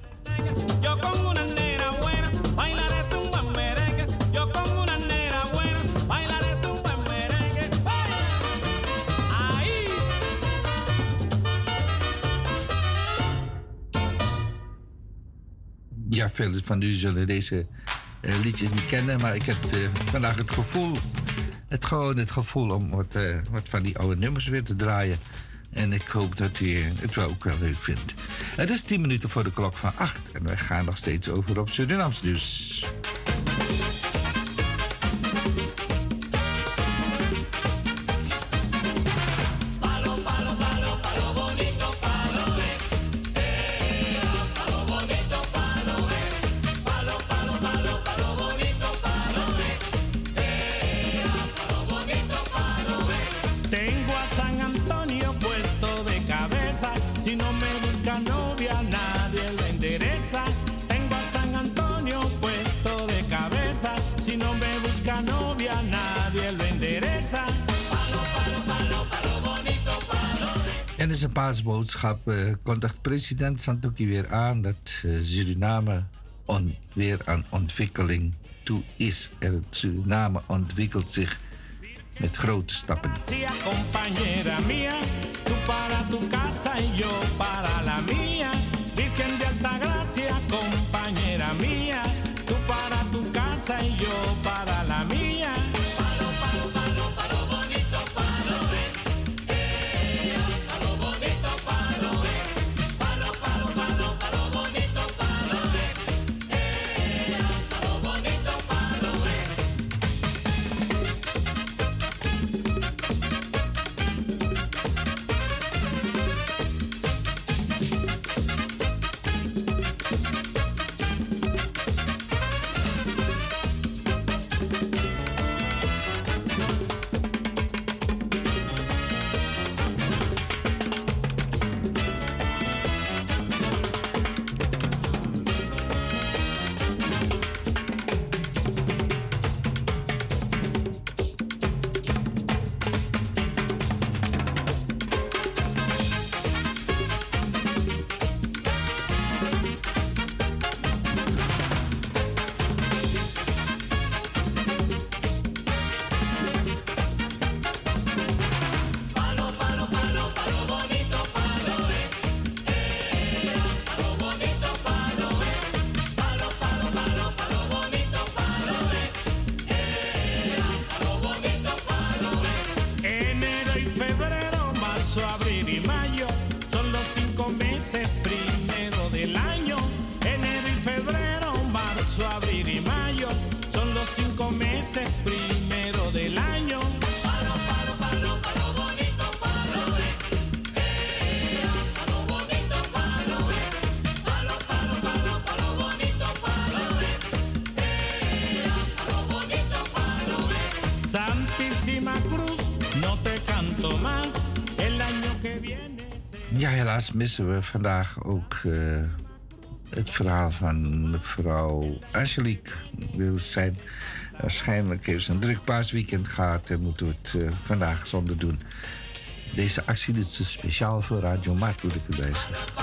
[SPEAKER 8] Ja, veel van u zullen deze eh, liedjes niet kennen, maar ik heb eh, vandaag het gevoel, het gewoon het gevoel om wat, eh, wat van die oude nummers weer te draaien. En ik hoop dat u het wel ook wel leuk vindt. Het is 10 minuten voor de klok van 8 en wij gaan nog steeds over op Surinaams nieuws.
[SPEAKER 11] Palo,
[SPEAKER 8] Een paasboodschap eh, kondigt president Santoki weer aan dat eh, Suriname on, weer aan ontwikkeling toe is. En Suriname ontwikkelt zich met grote stappen.
[SPEAKER 12] Compañera mía, tú para tu casa y yo
[SPEAKER 8] missen we vandaag ook eh, het verhaal van mevrouw Angelique. Dus zijn, waarschijnlijk heeft ze een druk paasweekend gehad en moeten we het eh, vandaag zonder doen. Deze actie doet ze speciaal voor Radio Markt, moet ik erbij zeggen.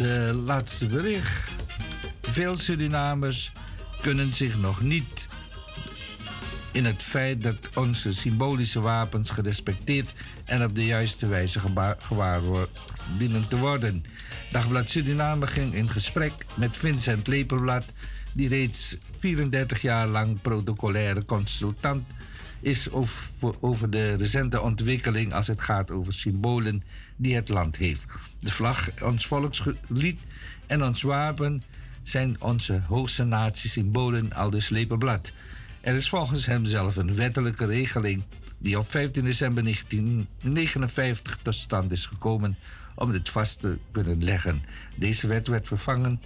[SPEAKER 8] Eh, laatste bericht. Veel Surinamers kunnen zich nog niet in het feit dat onze symbolische wapens gerespecteerd en op de juiste wijze gewaar dienen te worden. Dagblad Suriname ging in gesprek met Vincent Lepelblad, die reeds 34 jaar lang protocolaire consultant is over, over de recente ontwikkeling als het gaat over symbolen die het land heeft. De vlag, ons volkslied en ons wapen zijn onze hoogste natiesymbolen, aldus Lepelblad. Er is volgens hem zelf een wettelijke regeling die op 15 december 1959 tot stand is gekomen om dit vast te kunnen leggen. Deze wet werd vervangen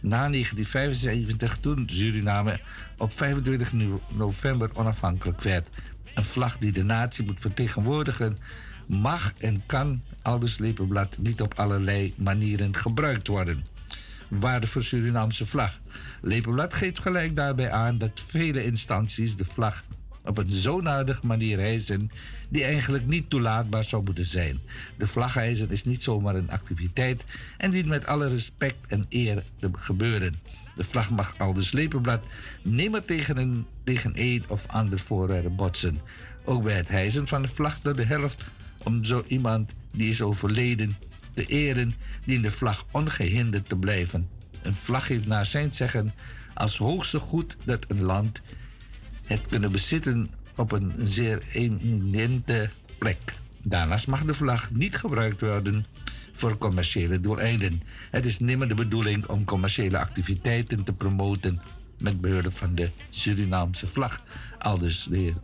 [SPEAKER 8] na 1975 toen Suriname op 25 no- november onafhankelijk werd. Een vlag die de natie moet vertegenwoordigen mag en kan aldus Lepelblad niet op allerlei manieren gebruikt worden. Waarde voor Surinaamse vlag. Lepelblad geeft gelijk daarbij aan dat vele instanties de vlag op een zodanig manier hijsen die eigenlijk niet toelaatbaar zou moeten zijn. De vlaghijzen is niet zomaar een activiteit en dient met alle respect en eer te gebeuren. De vlag mag al de slepenblad nimmer tegen een, tegen een of ander voorwerp botsen. Ook bij het hijsen van de vlag door de helft om zo iemand die is overleden te eren, dient de vlag ongehinderd te blijven. Een vlag heeft naar zijn zeggen als hoogste goed dat een land het kunnen bezitten op een zeer eminente plek. Daarnaast mag de vlag niet gebruikt worden voor commerciële doeleinden. Het is nimmer de bedoeling om commerciële activiteiten te promoten met behulp van de Surinaamse vlag. Aldus de heer.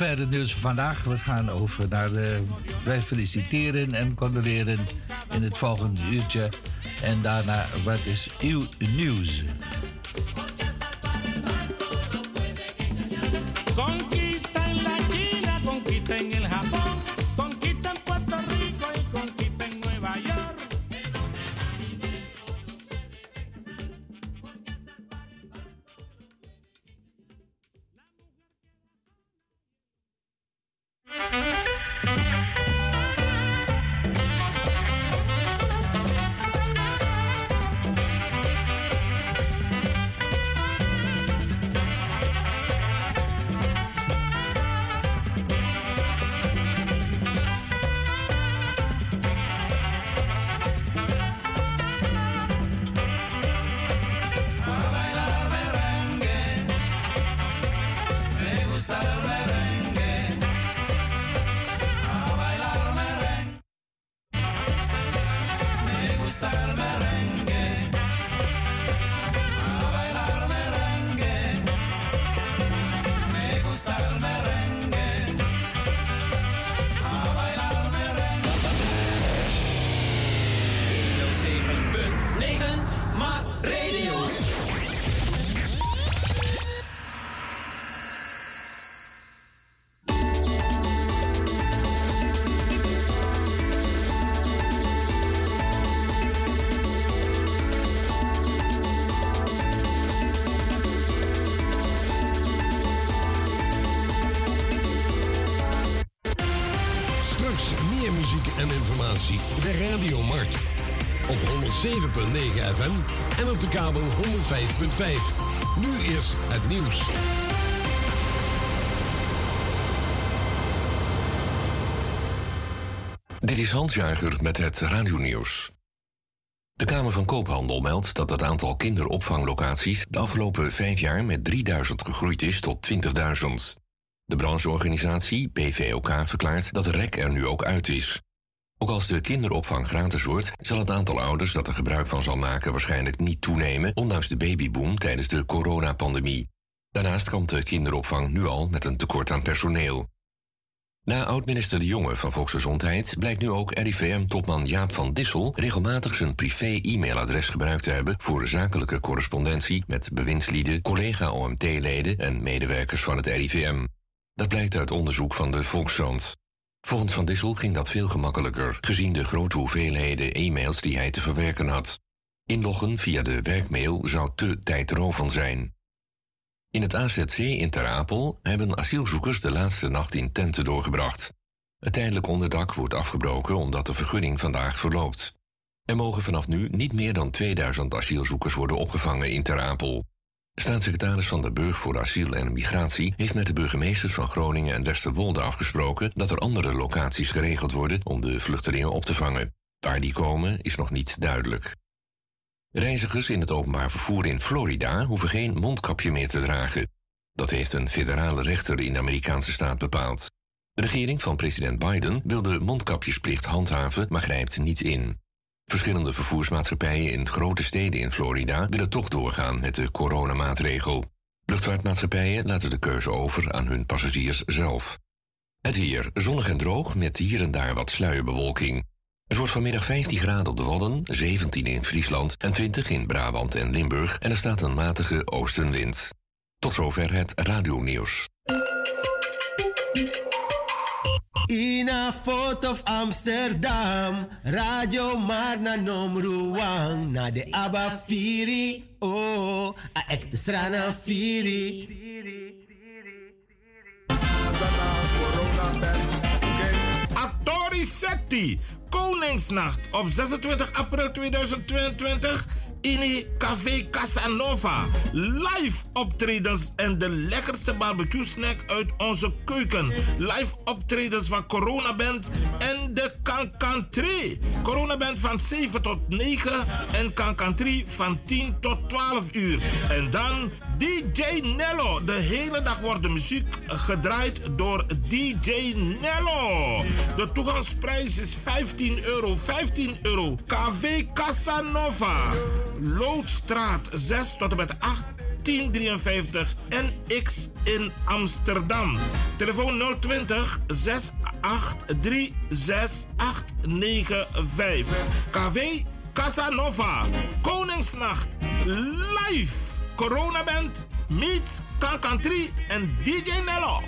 [SPEAKER 8] Het nieuws van vandaag. We gaan over naar de... Wij feliciteren en condoleren in het volgende uurtje. En daarna, wat is uw nieuws?
[SPEAKER 13] 107.9
[SPEAKER 1] FM en op de kabel 105.5. Nu eerst het nieuws.
[SPEAKER 14] Dit is Hans Jager met het radionieuws. De Kamer van Koophandel meldt dat het aantal kinderopvanglocaties de afgelopen vijf jaar met 3000 gegroeid is tot 20.000. De brancheorganisatie PVOK verklaart dat REC er nu ook uit is. Ook als de kinderopvang gratis wordt, zal het aantal ouders dat er gebruik van zal maken waarschijnlijk niet toenemen, ondanks de babyboom tijdens de coronapandemie. Daarnaast kampt de kinderopvang nu al met een tekort aan personeel. Na oud-minister De Jonge van Volksgezondheid blijkt nu ook RIVM-topman Jaap van Dissel regelmatig zijn privé-e-mailadres gebruikt te hebben voor zakelijke correspondentie met bewindslieden, collega-OMT-leden en medewerkers van het RIVM. Dat blijkt uit onderzoek van de Volkskrant. Volgens Van Dissel ging dat veel gemakkelijker, gezien de grote hoeveelheden e-mails die hij te verwerken had. Inloggen via de werkmail zou te tijdrovend zijn. In het AZC in Ter Apel hebben asielzoekers de laatste nacht in tenten doorgebracht. Het tijdelijk onderdak wordt afgebroken omdat de vergunning vandaag verloopt. Er mogen vanaf nu niet meer dan 2000 asielzoekers worden opgevangen in Ter Apel. Staatssecretaris Van der Burg voor Asiel en Migratie heeft met de burgemeesters van Groningen en Westerwolde afgesproken dat er andere locaties geregeld worden om de vluchtelingen op te vangen. Waar die komen is nog niet duidelijk. Reizigers in het openbaar vervoer in Florida hoeven geen mondkapje meer te dragen. Dat heeft een federale rechter in de Amerikaanse staat bepaald. De regering van president Biden wil de mondkapjesplicht handhaven, maar grijpt niet in. Verschillende vervoersmaatschappijen in grote steden in Florida willen toch doorgaan met de coronamaatregel. Luchtvaartmaatschappijen laten de keuze over aan hun passagiers zelf. Het weer zonnig en droog met hier en daar wat sluierbewolking. Het wordt vanmiddag 15 graden op de Wadden, 17 in Friesland en 20 in Brabant en Limburg en er staat een matige oostenwind. Tot zover het radionieuws.
[SPEAKER 3] Ina foto of Amsterdam, Radio Marna Nomruang, na de Abba Firi, oh, a ek de strana Firi.
[SPEAKER 15] Atori Setti, Koningsnacht op 26 april 2022 in Café Casanova. Live optredens en de lekkerste barbecue snack uit onze keuken. Live optredens van Corona Band en de Cancan 3. Corona Band van 7 tot 9 en Cancan 3 van 10 tot 12 uur. En dan DJ Nello. De hele dag wordt de muziek gedraaid door DJ Nello. De toegangsprijs is 15 euro. 15 euro. KV Casanova. Loodstraat 6 tot en met 8 1053 en X in Amsterdam. Telefoon 020 683 6895. KW Casanova. Koningsnacht. Live. Corona Band. Meets Kankantri en DJ Nello.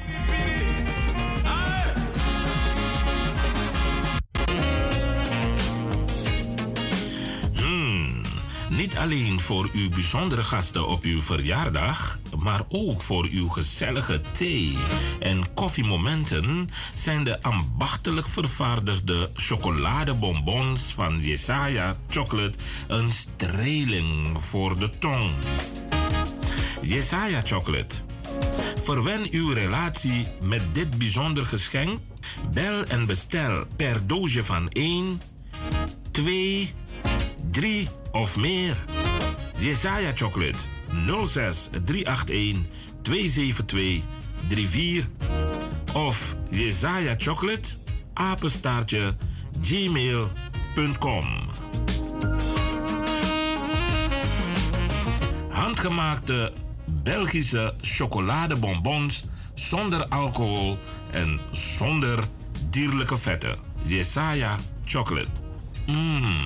[SPEAKER 15] Niet alleen voor uw bijzondere gasten op uw verjaardag, maar ook voor uw gezellige thee- en koffiemomenten zijn de ambachtelijk vervaardigde chocoladebonbons van Jesaja Chocolate een streling voor de tong. Jesaja Chocolate. Verwen uw relatie met dit bijzonder geschenk. Bel en bestel per doosje van 1, 2, 3 of meer. Jesaja Chocolate 06 381 272 34 of Jesaja Chocolate apenstaartje gmail.com. Handgemaakte Belgische chocoladebonbons zonder alcohol en zonder dierlijke vetten. Jesaja Chocolate. Mmm.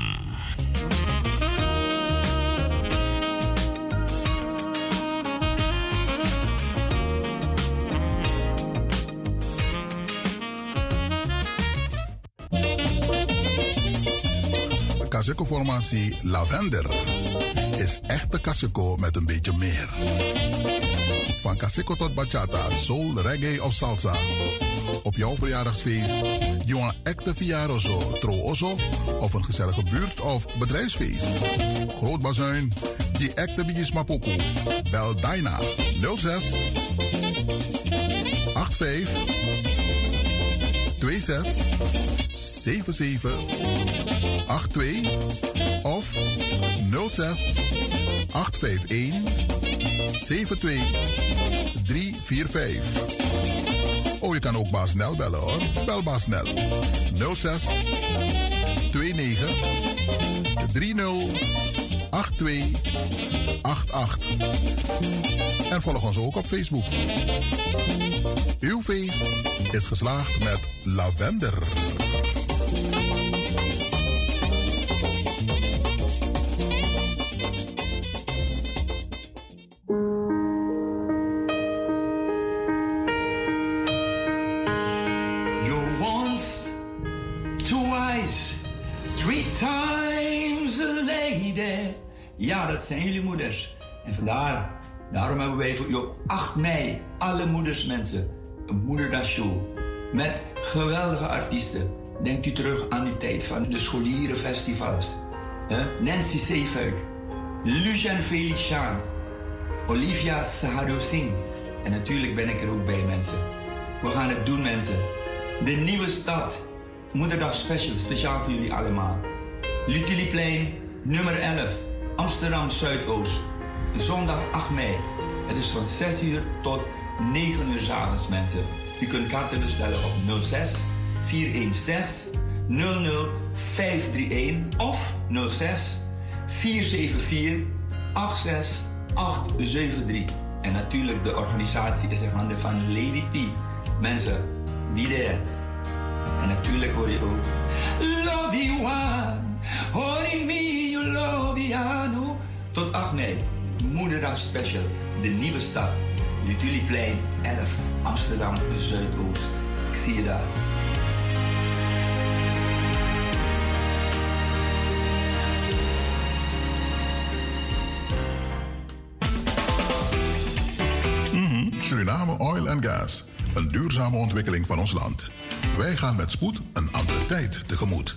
[SPEAKER 6] Caseco-formatie Lavender is echte Caseco met een beetje meer. Van Caseco tot bachata, soul, reggae of salsa. Op jouw verjaardagsfeest, je een echte Viaroso, Trooso of een gezellige buurt- of bedrijfsfeest. Groot bazuin, die echte bies mapoku. Bel Dyna 06 85 26 77 82 of 06 851 72 345. Oh, je kan ook Baas Snel bellen hoor. Bel Baas Snel. 06 29 30 82 88. En volg ons ook op Facebook. Uw feest is geslaagd met lavender.
[SPEAKER 16] Dat zijn jullie moeders. En vandaar, daarom hebben wij voor u op 8 mei, alle moeders mensen, een moederdagshow. Met geweldige artiesten. Denkt u terug aan die tijd van de scholierenfestivals. Nancy Zeefuik, Lucian Felician, Olivia Sahado. En natuurlijk ben ik er ook bij, mensen. We gaan het doen, mensen. De nieuwe stad. Moederdag special, speciaal voor jullie allemaal. Lutuliplein, nummer 11, Amsterdam Zuidoost. Zondag 8 mei. Het is van 6 uur tot 9 uur avonds, mensen. U kunt kaarten bestellen op 06 416 00 531 of 06 474 86873. En natuurlijk, de organisatie is in handen van Lady T. Mensen, be there. En natuurlijk hoor je ook. Love you one, holy me, you. Tot 8 mei, Moederdag Special, de nieuwe stad. Lutuliplein 11, Amsterdam Zuidoost. Ik zie je daar.
[SPEAKER 6] Mhm, Suriname Oil and Gas. Een duurzame ontwikkeling van ons land. Wij gaan met spoed een andere tijd tegemoet.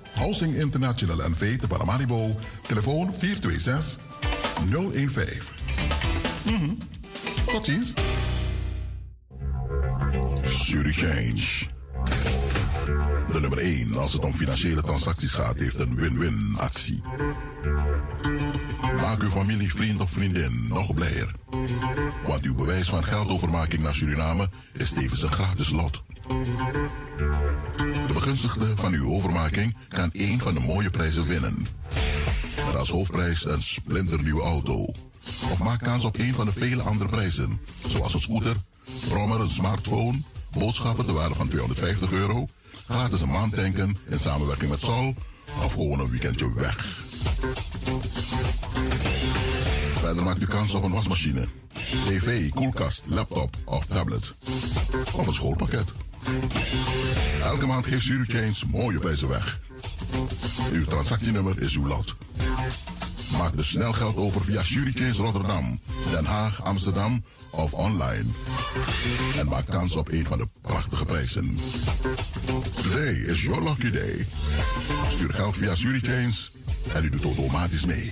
[SPEAKER 6] Housing International NV te Paramaribo, telefoon 426 015. Mhm. Tot ziens. Zurich Change. De nummer 1 als het om financiële transacties gaat heeft een win-win actie. Maak uw familie, vriend of vriendin nog blijer. Want uw bewijs van geldovermaking naar Suriname is tevens een gratis lot. De begunstigde van uw overmaking kan één van de mooie prijzen winnen. Met als hoofdprijs een splinternieuwe auto. Of maak kans op een van de vele andere prijzen. Zoals een scooter, brommer, een smartphone, boodschappen te waarde van 250 euro, gratis een maand tanken in samenwerking met Sol of gewoon een weekendje weg. Verder maakt u kans op een wasmachine, tv, koelkast, laptop of tablet. Of een schoolpakket. Elke maand geeft Zurich Change mooie prijzen weg. Uw transactienummer is uw lot. Maak dus snel geld over via Change Rotterdam, Den Haag, Amsterdam of online. En maak kans op een van de prachtige prijzen. Today is your lucky day. Stuur geld via Change en u doet automatisch mee.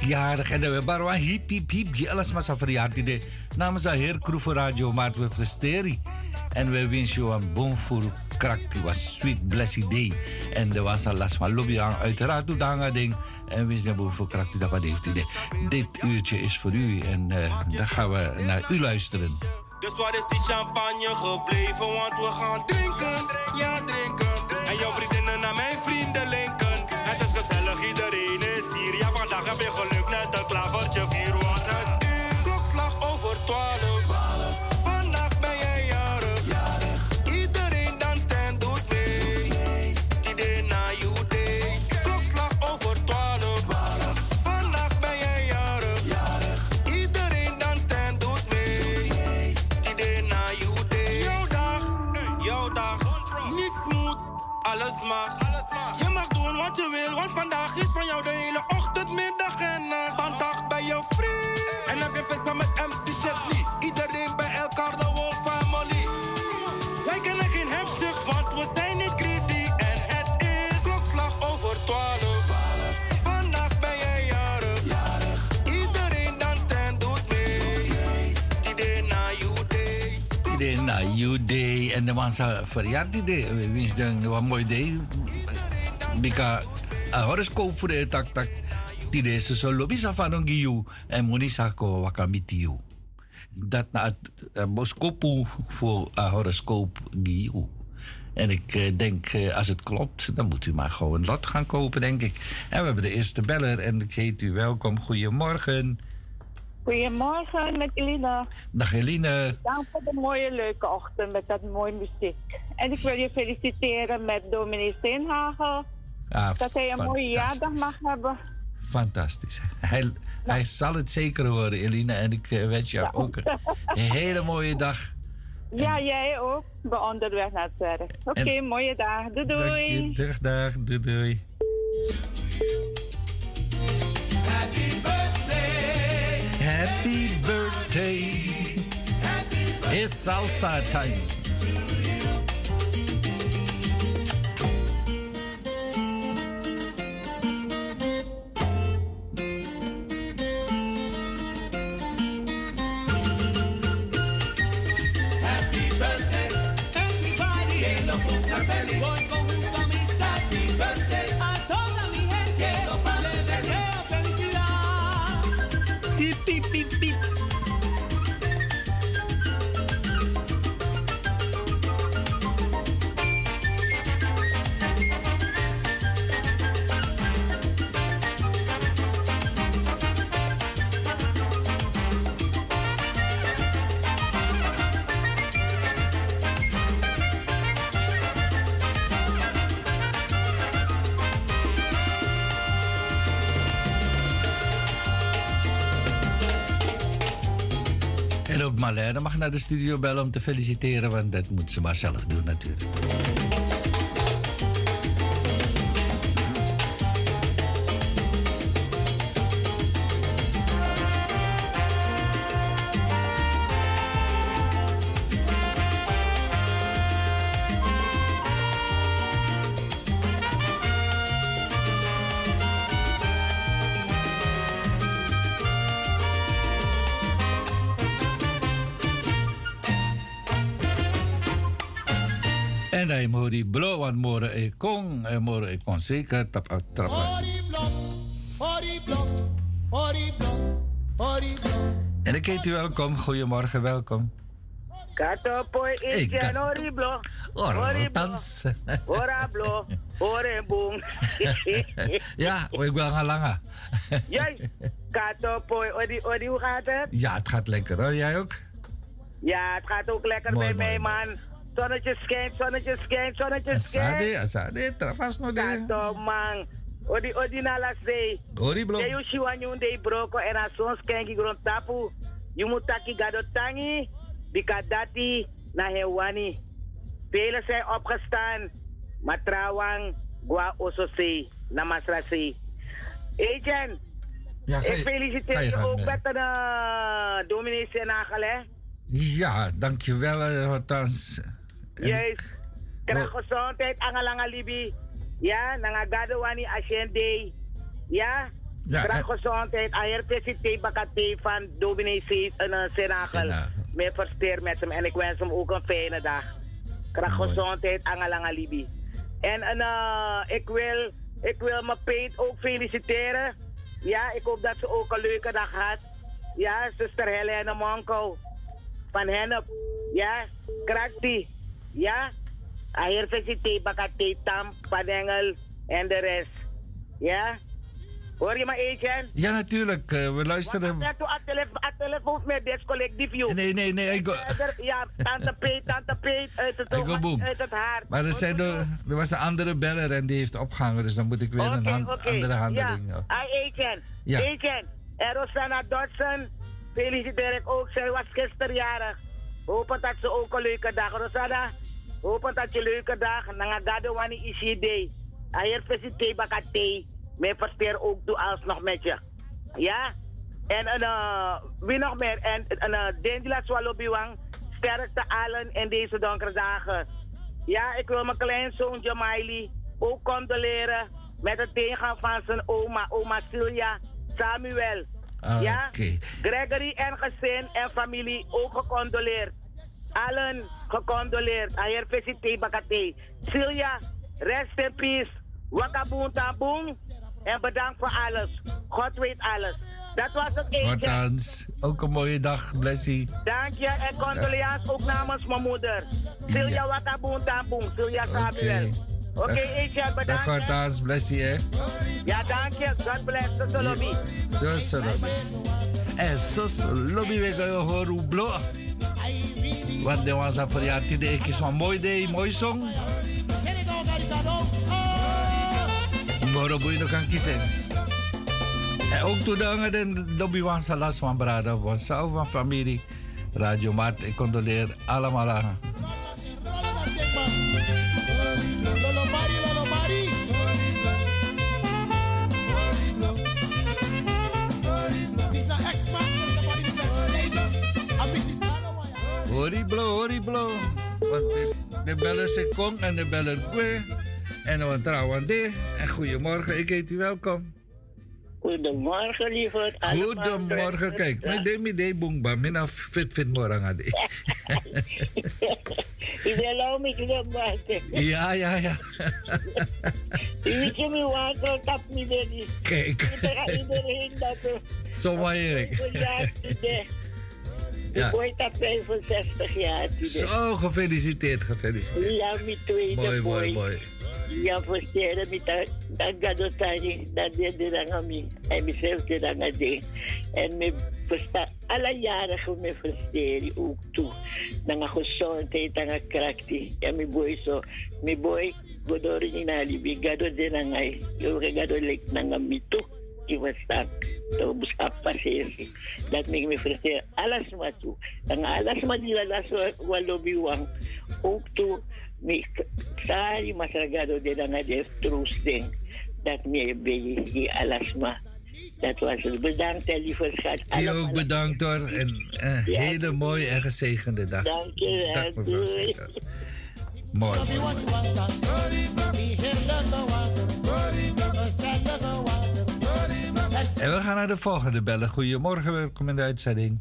[SPEAKER 11] Jarig.
[SPEAKER 8] En we barwan hip, hip, hip. Je alles maar zo verjaard. de Namens de heer Kroeven Radio Maart we presteren. En we wensen jou een bon voor krak. was sweet blessed day. En er was al last van lobby aan. Uiteraard ding. En wens je bon voor krak die dat wat heeft. Dit uurtje is voor u. En uh, dan gaan we naar u luisteren.
[SPEAKER 11] Dus waar is die champagne gebleven? Want we gaan drinken. Ja, drinken. En jouw vriendinnen En de
[SPEAKER 8] man zei verjaard die day. We wensen wat mooi day. Bika horoscoop voor de tak tak. Tide is zo lobby van een giu. En moni sa ko wakamiti you. Dat na het boskopu voor horoscoop. En ik eh, denk, eh, als het klopt, dan moet u maar gewoon een lot gaan kopen, denk ik. En we hebben de eerste beller en ik heet u welkom. Goedemorgen.
[SPEAKER 17] Goedemorgen met Elina.
[SPEAKER 8] Dag Eline.
[SPEAKER 17] Dank voor de mooie leuke ochtend met dat mooie muziek. En ik wil je feliciteren met dominee Steenhagen.
[SPEAKER 8] Ah,
[SPEAKER 17] dat hij een mooie jaardag mag hebben.
[SPEAKER 8] Fantastisch. Hij, hij zal het zeker horen, Eline. En ik eh, wens jou ook een <laughs> hele mooie dag.
[SPEAKER 17] Ja, jij ook. Bij onderweg naar het werk. Oké, mooie dag. Doei doei.
[SPEAKER 8] Dag, dag. Doei, doei.
[SPEAKER 11] Birthday.
[SPEAKER 8] Happy birthday. It's salsa time. Naar de studio bellen om te feliciteren, want dat moet ze maar zelf doen natuurlijk. Kon zeker trapas. En dan keet u welkom, goedemorgen, welkom.
[SPEAKER 18] Katopoy
[SPEAKER 8] Ik
[SPEAKER 18] ik
[SPEAKER 8] kat-
[SPEAKER 18] horiblo.
[SPEAKER 8] Orotans.
[SPEAKER 18] Horablo. Horembong.
[SPEAKER 8] ja, ik wil gaan langer. <laughs>
[SPEAKER 18] Juist. Katopoy. Odi, odi, hoe gaat het?
[SPEAKER 8] Ja, het gaat lekker hoor, jij ook?
[SPEAKER 18] Ja, het gaat ook lekker
[SPEAKER 8] Mooi,
[SPEAKER 18] bij
[SPEAKER 8] mooi,
[SPEAKER 18] mij, man. Zonnetje schijnt, zonnetje schijnt, zonnetje
[SPEAKER 8] Asade,
[SPEAKER 18] schijnt.
[SPEAKER 8] asade, trapas no de.
[SPEAKER 18] Kato, man. Odi, odi, na la say.
[SPEAKER 8] Ori blo.
[SPEAKER 18] Je yushi wanyu de broko en a sons kenki grond tapu. You moet taki gado tangi. Bikadati na hewani. Velen zijn opgestaan. Matrawang gwa osose. Namasrase. Agent.
[SPEAKER 8] Ja, ga je-
[SPEAKER 18] ik
[SPEAKER 8] ga
[SPEAKER 18] feliciteer
[SPEAKER 8] je
[SPEAKER 18] je
[SPEAKER 8] gang,
[SPEAKER 18] ook
[SPEAKER 8] eh.
[SPEAKER 18] met de uh, dominee Senagel, hè?
[SPEAKER 8] Ja, dankjewel, eh, Hortans. En-
[SPEAKER 18] Juist. Krijg gezondheid, angalanga libi. Ja, nangagado wani ascende. Ja.
[SPEAKER 8] Ja,
[SPEAKER 18] Krijg
[SPEAKER 8] en-
[SPEAKER 18] gezondheid. Ayer van dominee Sees en uh, Senagel.
[SPEAKER 8] Senagel.
[SPEAKER 18] Meer versteer met hem en ik wens hem ook een fijne dag. Krijg gezondheid. En uh, ik, wil, ik wil mijn peet ook feliciteren. Ja, ik hoop dat ze ook een leuke dag had. Ja, zuster Helene Monko van Hennep. Ja, Krakti. Ja, Ayer Felicite, Bakate, Tam, Padengel en de rest. Ja, hoor je me, agent?
[SPEAKER 8] Ja, natuurlijk. eh, we luisteren.
[SPEAKER 18] Net toe, aan telefoon met dit collectief, joh.
[SPEAKER 8] Nee, nee, nee. Ik go,
[SPEAKER 18] Ja, tante Peet, tante Peet, uit het,
[SPEAKER 8] Ik go
[SPEAKER 18] uit het haar.
[SPEAKER 8] Maar er, zijn er, er was een andere beller en die heeft opgehangen, dus dan moet ik weer een hand- andere handeling.
[SPEAKER 18] Ja,
[SPEAKER 8] Ja.
[SPEAKER 18] Agent.
[SPEAKER 8] Ja.
[SPEAKER 18] Agent. En Rosanna Dodson, feliciteer ik ook. Zij was gisteren jarig. Hopen dat ze ook een leuke dag. Rosanna, hopen dat je een leuke dag. Nangagado wani isi day. Ayer bakate. Mij versteer ook doe alsnog met je. Ja? En uh, wie nog meer? En uh, Dendila Swalobiwang. Sterkte allen in deze donkere dagen. Ja, ik wil mijn kleinzoon Jamaili ook condoleren met het ingaan van zijn oma, oma Silja Samuel.
[SPEAKER 8] Ah,
[SPEAKER 18] ja. Gregory en gezin en familie ook gecondoleerd. Allen gecondoleerd. Ayer Felicite Bakate. Silja, rest in peace. Wakaboom taboom. En bedankt voor alles. God weet alles. Dat was het eentje.
[SPEAKER 8] Hortans, ook een mooie dag, Blessie.
[SPEAKER 18] Dank je en condoleans ook namens mijn moeder. Silja Wakaboom taboom. Silja Samuel. Oké,
[SPEAKER 8] Dag-
[SPEAKER 18] Eetje,
[SPEAKER 8] Dag
[SPEAKER 18] bedankt.
[SPEAKER 8] Hortans, Blessie hè.
[SPEAKER 18] Ja, dank je. God bless. Tot de lobby.
[SPEAKER 8] Zo lobby. En zo, lobby we gaan horen hoe. Want de was aan verjaardag, de ik is van mooi day, mooi song. Moro no kan kiezen. En ook toe de lobby salas van van zelf van familie. Radio Mart, ik condoleer allemaal aan. Horiblo, horiblo. Want de, de bellen ze kom en de bellen kwe. En dan trouwen de. En goedemorgen, ik heet u welkom.
[SPEAKER 18] Goedemorgen, lieverd.
[SPEAKER 8] Goedemorgen, kijk. Mijn demi de boomba. Mina fit fit morgen ade. <laughs>
[SPEAKER 18] Ik wil ook met je wachten.
[SPEAKER 8] Ja, ja, ja.
[SPEAKER 18] Ik wil me wachten, tap me.
[SPEAKER 8] Kijk.
[SPEAKER 18] Ik ga iedereen dat.
[SPEAKER 8] Zo maar Erik.
[SPEAKER 18] Ja,
[SPEAKER 8] Ja.
[SPEAKER 18] Ik word dat 65 jaar.
[SPEAKER 8] Zo, gefeliciteerd, gefeliciteerd.
[SPEAKER 18] Ja, mijn tweede
[SPEAKER 8] Mooi,
[SPEAKER 18] boy.
[SPEAKER 8] mooi, mooi.
[SPEAKER 18] Ja, versteren met dat dat gadotani, dat deed de lang aan mij. En mezelf de lang aan de. En me versta alle jaren ge me versteren ook toe. Dan een gezondheid, dan een krachtig. En mijn boy zo, mijn boy, godori ni nali, bi gado de ay. Yo ke gado lek nang aan mij toe. Was dat.
[SPEAKER 19] To bus apasesi dat mek me toe dan alles maar die dat so walobi wang ook toe me sari masragado de dan de troosting dat me be die alles maar dat was het. Bedankt, lieve schat.
[SPEAKER 8] U ook bedankt hoor. En een hele mooie en gezegende dag.
[SPEAKER 19] Dank je wel.
[SPEAKER 8] Dag mevrouw
[SPEAKER 19] Doei.
[SPEAKER 8] Zeker. Mooi. En we gaan naar de volgende bellen. Goedemorgen, welkom in de uitzending.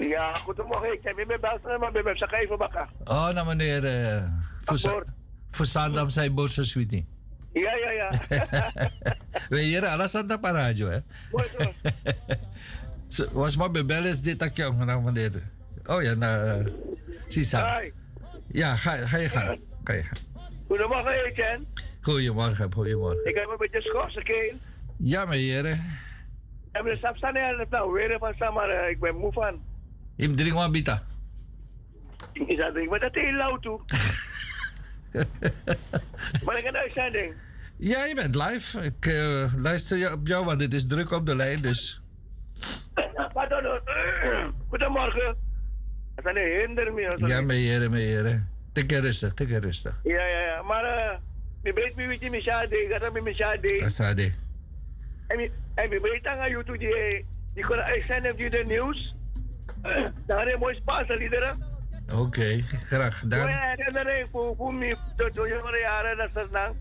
[SPEAKER 20] Ja, goedemorgen. Ik heb weer bellen, maar ik ben even bakken.
[SPEAKER 8] Oh, nou meneer. eh voor, voor Sandam zijn bosse sweet niet.
[SPEAKER 20] Ja, ja, ja. <laughs>
[SPEAKER 8] We hier alles aan de radio, hè?
[SPEAKER 20] Mooi <laughs> zo.
[SPEAKER 8] Was maar bebellen is dit nou meneer. Oh ja, nou. Uh, Sisa.
[SPEAKER 20] Hi.
[SPEAKER 8] Ja, ga, ga je gaan. Ga je gaan.
[SPEAKER 20] Goedemorgen, Etienne.
[SPEAKER 8] Goedemorgen, goedemorgen.
[SPEAKER 20] Ik heb een beetje schorsen, Keen.
[SPEAKER 8] Ja, meneer.
[SPEAKER 20] Ik heb de stap staan en het nou weer van maar eh, ik ben moe van.
[SPEAKER 8] Je drink maar bita.
[SPEAKER 20] Ik zat ik ben dat heel lauw toe. <laughs> maar ik heb een uitzending.
[SPEAKER 8] Ja, je bent live. Ik eh, luister op jou, want het is druk op de lijn, dus.
[SPEAKER 20] Pardon, eh, goedemorgen. Dat is een hinder meer.
[SPEAKER 8] Ja, meneer, meneer. Tik je rustig, tik je rustig.
[SPEAKER 20] Ja, ja, ja. Maar eh, je weet me wat je me zei, dat heb je me zei, deed.
[SPEAKER 8] Asade.
[SPEAKER 20] En je weet aan YouTube, die, die kunnen uitzenden via de nieuws. Dan heb je mooi spaarliederen.
[SPEAKER 8] Oké, graag gedaan.
[SPEAKER 20] Mooie herinnering voor, voor me, de, de jongere jaren, dat is dat lang.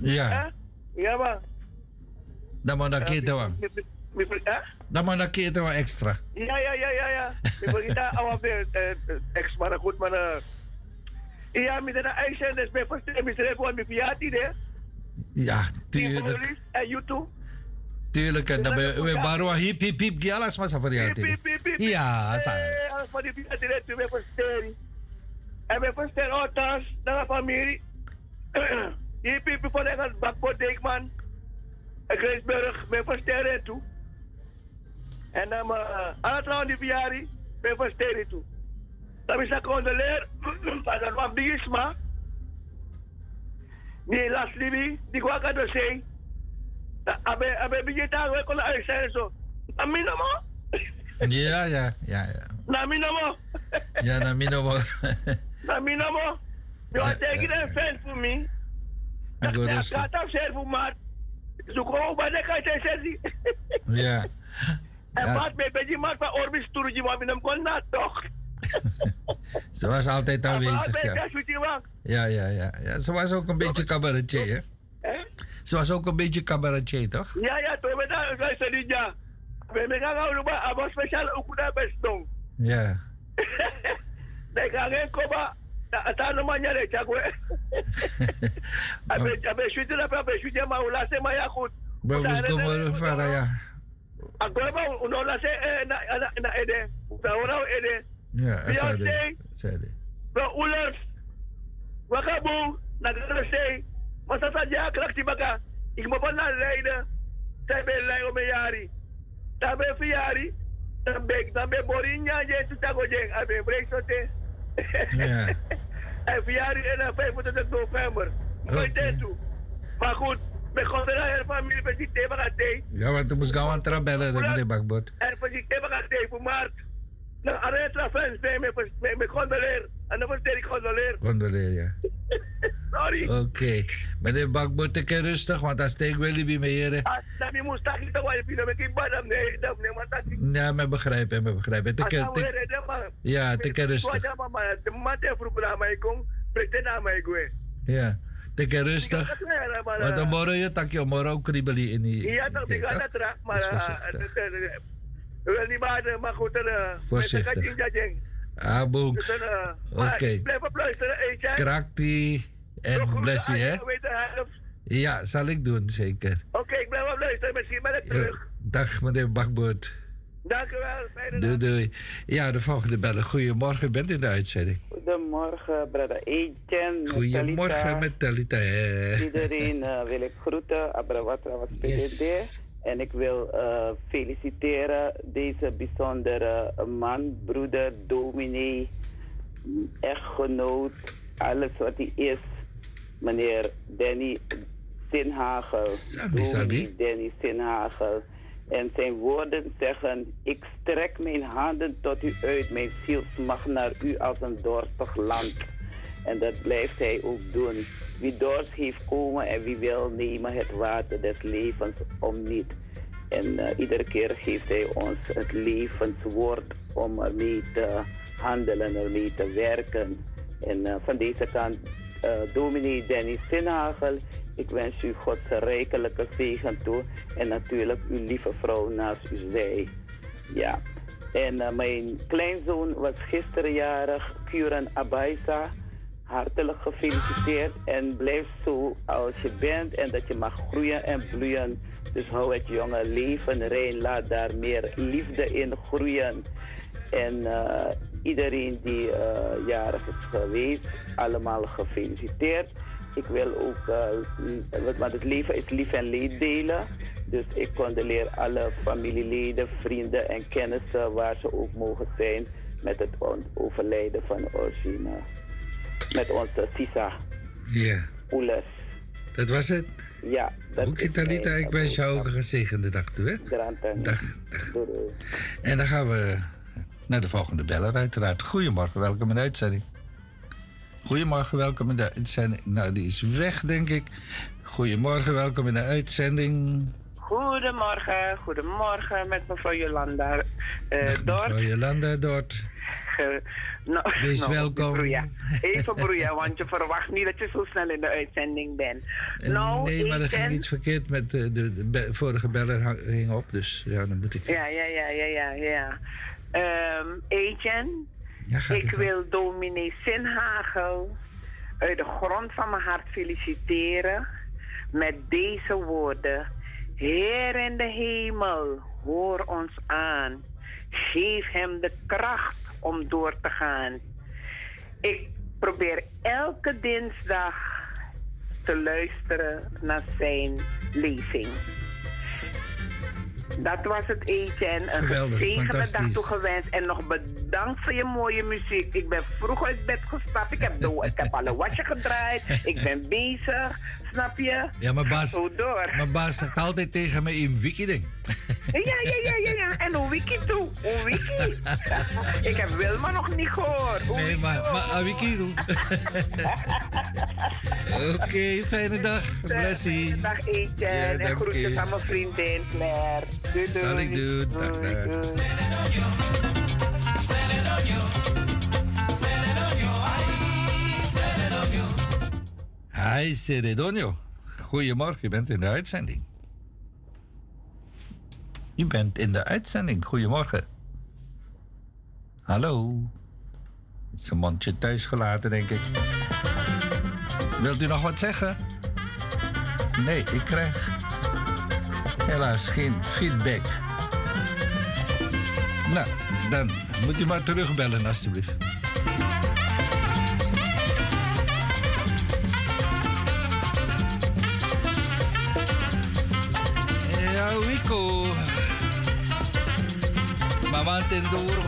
[SPEAKER 8] Ja,
[SPEAKER 20] Ja, maar.
[SPEAKER 8] dan maar een keer te wang.
[SPEAKER 20] Me- me- hè?
[SPEAKER 8] Dan maar wang extra.
[SPEAKER 20] Ja, ja, ja, ja, ja. Ik begin daar allemaal weer, ex, maar goed, maar. Ja, met een uitzending, is bij verstaan, met hè?
[SPEAKER 8] Ja, tuurlijk.
[SPEAKER 20] En YouTube.
[SPEAKER 8] Tuurlijk, en dan ben we baru hip hip hip gialas mas apa dia tadi. Ja, sa.
[SPEAKER 20] Eh, Alles van die bij verstaan. En bij verstaan, naar de familie. Hier, people van de Bakbo Deekman. En Grijsburg, bij verstaan toe. En dan, uh, alle trouwen die verjaardag, bij verstaan toe. Dan is dat gewoon de leer, van bigisma. Ni last libi, di ko agad say. Abe, abe, bigyan tayo ko na ay sa so. Amin mo?
[SPEAKER 8] Ja, ja, ja, ja.
[SPEAKER 20] Namin mo?
[SPEAKER 8] Ja, na mino mo. <laughs>
[SPEAKER 20] Namin mo? You are taking a fan for me.
[SPEAKER 8] Agora
[SPEAKER 20] Ja,
[SPEAKER 8] sim.
[SPEAKER 20] kata servo mat. Suko ba de kay servi?
[SPEAKER 8] Ja. <laughs>
[SPEAKER 20] En
[SPEAKER 8] Ja.
[SPEAKER 20] mat me beji mat pa orbis turu ji mo binam kon na toch.
[SPEAKER 8] Ze was altijd aanwezig,
[SPEAKER 20] Ja.
[SPEAKER 8] ja.
[SPEAKER 20] Ja.
[SPEAKER 8] Ja, ja, ja. ja. Ze was ook een beetje cabaretier, hè? Ze was ook een beetje cabaretier, toch?
[SPEAKER 20] Ja, ja, to me da sa sa di ja. Me me ka ga ba abo special ukuda bestong.
[SPEAKER 8] Ja.
[SPEAKER 20] Nee, ga geen koba. Ata naman niya rin, chakwe. Abe, abe, shoot na pa, abe, shoot ma, ula se maya kut.
[SPEAKER 8] Bagus gomor para ya.
[SPEAKER 20] Ako ba, uno la se, eh, na, na, na, ede. Sa ora, ede.
[SPEAKER 8] Ja, asade.
[SPEAKER 20] Beyonce,
[SPEAKER 8] Asade.
[SPEAKER 20] sa ulas. Wakabu, se, masasadya, kalak si baka. Igma pa na leida. Sabi lay o mayari. Sabi fiyari. Sabi, sabi borin niya, jen, tutago jen. Abe, break sote.
[SPEAKER 8] Ja. <laughs>
[SPEAKER 20] En verjaardag in eh, 25 november. Nooit toe. Maar goed, we gaan er naar familie die thema gaan thee.
[SPEAKER 8] Ja, want toen moest ik gaan trabellen, dat meneer Bakbot.
[SPEAKER 20] En voor die thema gaan thee voor maart. Nou, arrête la fans, nee, me, me, me condoleer. En dan vertel ik condoleer.
[SPEAKER 8] Condoleer, ja. <laughs>
[SPEAKER 20] Sorry.
[SPEAKER 8] Oké. Meneer Bakbot, een keer rustig, want als ik wil niet meer.
[SPEAKER 20] Ah, Dat je moest tak kita wajib pindah met die badam nee, dat nee, maar dat
[SPEAKER 8] Ja, me begrijpen, me begrijpen.
[SPEAKER 20] De man.
[SPEAKER 8] ja, tik er rustig.
[SPEAKER 20] De mate vroeg naar mij kom, pretend naar mij gue.
[SPEAKER 8] Ja, tik er rustig. Want dan morgen je takje, morgen ook kriebelen in die.
[SPEAKER 20] Tak
[SPEAKER 8] die-
[SPEAKER 20] tiga
[SPEAKER 8] toch?
[SPEAKER 20] ada terak, maar Wel niet baden, maar goed, eh,
[SPEAKER 8] Voorzichtig.
[SPEAKER 20] met elkaar jajeng.
[SPEAKER 8] Ah, boek.
[SPEAKER 20] Dus, eh,
[SPEAKER 8] Oké.
[SPEAKER 20] ik blijf op luisteren, eentje.
[SPEAKER 8] Krakti en blessie, hè? Ja, zal ik doen, zeker.
[SPEAKER 20] Oké, ik blijf op luisteren, misschien ben ik terug.
[SPEAKER 8] Dag, meneer Bakbot.
[SPEAKER 20] Dank u wel, fijne
[SPEAKER 8] Doei, doei. Ja, de volgende bellen. Goedemorgen, u bent in de uitzending.
[SPEAKER 21] Goedemorgen, brother Etienne.
[SPEAKER 8] Goedemorgen met Talita.
[SPEAKER 21] Iedereen eh, wil ik groeten. Abrawatra was PDD. En ik wil eh, feliciteren deze bijzondere man, broeder, dominee, echtgenoot, alles wat hij is. Meneer Danny Sinhagel.
[SPEAKER 8] Sabi, sabi.
[SPEAKER 21] Danny Sinhagel. En zijn woorden zeggen, ik strek mijn handen tot u uit, mijn ziel mag naar u als een dorstig land. En dat blijft hij ook doen. Wie dorst heeft komen en wie wil nemen het water des levens om niet. En eh, iedere keer geeft hij ons het levenswoord om ermee te handelen, ermee te werken. En eh, van deze kant, uh, dominee Dennis Sinhagel, ik wens u Gods rijkelijke zegen toe. En natuurlijk uw lieve vrouw naast u zij. Ja. En mijn kleinzoon was gisteren jarig, Kuran Abaisa. Hartelijk gefeliciteerd en blijf zo als je bent en dat je mag groeien en bloeien. Dus hou het jonge leven rein, laat daar meer liefde in groeien. En uh, iedereen die uh, jarig is geweest, allemaal gefeliciteerd. Ik wil ook, uh, want het leven is lief en leed delen. Dus ik condoleer alle familieleden, vrienden en kennissen waar ze ook mogen zijn met het overlijden van Orsina. Met onze Sisa.
[SPEAKER 8] Ja.
[SPEAKER 21] Oeles.
[SPEAKER 8] Dat was het?
[SPEAKER 21] Ja. Dat
[SPEAKER 8] Ook Talita, ik wens jou ook een gezegende dag toe, hè?
[SPEAKER 21] Dag,
[SPEAKER 8] dag. En dan gaan we naar de volgende beller uiteraard. Goedemorgen, welkom in de uitzending. Goedemorgen, welkom in de uitzending. Nou, die is weg, denk ik. Goedemorgen, welkom in de uitzending.
[SPEAKER 22] Goedemorgen, goedemorgen met mevrouw Jolanda uh, Dort.
[SPEAKER 8] Mevrouw Jolanda Dort. <laughs>
[SPEAKER 22] nou,
[SPEAKER 8] Wees
[SPEAKER 22] nou,
[SPEAKER 8] welkom. <laughs>
[SPEAKER 22] Even broeien, want je verwacht niet dat je zo snel in de uitzending bent. Nou,
[SPEAKER 8] nee, maar er
[SPEAKER 22] ik
[SPEAKER 8] ging
[SPEAKER 22] ben-
[SPEAKER 8] iets verkeerd met de, de, de vorige beller ging op, dus ja, dan moet ik...
[SPEAKER 22] Ja, ja, ja, ja, ja, ja. Ehm Etienne,
[SPEAKER 8] Ja,
[SPEAKER 22] ik wil dominee Sinhagel uit de grond van mijn hart feliciteren met deze woorden. Heer in de hemel, hoor ons aan. Geef hem de kracht om door te gaan. Ik probeer elke dinsdag te luisteren naar zijn lezing. Dat was het eten. Een
[SPEAKER 8] Geweldig,
[SPEAKER 22] gezegende dag toegewenst. En nog bedankt voor je mooie muziek. Ik ben vroeg uit bed gestapt. Ik heb, de, ik heb alle watje gedraaid. Ik ben bezig. Snap je?
[SPEAKER 8] Ja, mijn baas,
[SPEAKER 22] Zo door.
[SPEAKER 8] mijn baas zegt altijd tegen me in wiki-ding.
[SPEAKER 22] Ja, ja, ja, ja, ja. En hoe wiki toe? Hoe wiki? <laughs> ik heb Wilma nog niet gehoord.
[SPEAKER 8] Nee,
[SPEAKER 22] wiki
[SPEAKER 8] maar, maar ah, wiki doen. <laughs> Oké, fijne dag. Blessie.
[SPEAKER 22] Dag Etienne.
[SPEAKER 8] Ja,
[SPEAKER 22] en groetjes
[SPEAKER 8] u.
[SPEAKER 22] aan mijn vriendin Claire. Doei, doei.
[SPEAKER 8] Zal ik doen. Dag,
[SPEAKER 22] Doei,
[SPEAKER 8] dag.
[SPEAKER 22] doei.
[SPEAKER 8] Hi, Ceredonio. Goedemorgen, je bent in de uitzending. Je bent in de uitzending. Goedemorgen. Hallo. Zijn mondje thuis gelaten, denk ik. Wilt u nog wat zeggen? Nee, ik krijg helaas geen feedback. Nou, dan moet u maar terugbellen, alstublieft. Tenduro.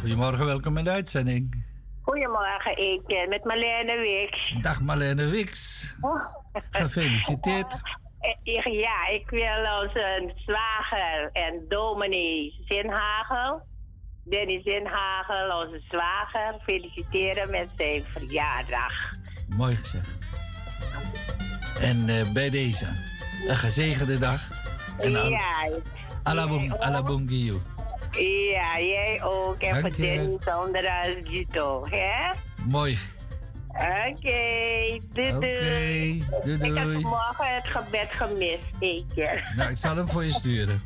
[SPEAKER 8] Goedemorgen, welkom in de uitzending.
[SPEAKER 22] Goedemorgen Etienne, met Marlene Wix.
[SPEAKER 8] Dag Marlene Wix. Gefeliciteerd. <laughs>
[SPEAKER 22] Eh, Ja, ik wil onze zwager en dominee Zinhagel, Dennis Zinhagel, onze zwager, feliciteren met zijn verjaardag.
[SPEAKER 8] Mooi gezegd. En eh, bij deze, een gezegende dag. En al-
[SPEAKER 22] ja,
[SPEAKER 8] alabong, alabongio.
[SPEAKER 22] ja, jij ook. En voor
[SPEAKER 8] je.
[SPEAKER 22] Dennis onder als Gito, hè?
[SPEAKER 8] Mooi.
[SPEAKER 22] Oké, doei doei.
[SPEAKER 8] doei,
[SPEAKER 22] Ik heb vanmorgen het gebed gemist, Etienne.
[SPEAKER 8] Nou, ik zal hem voor je sturen.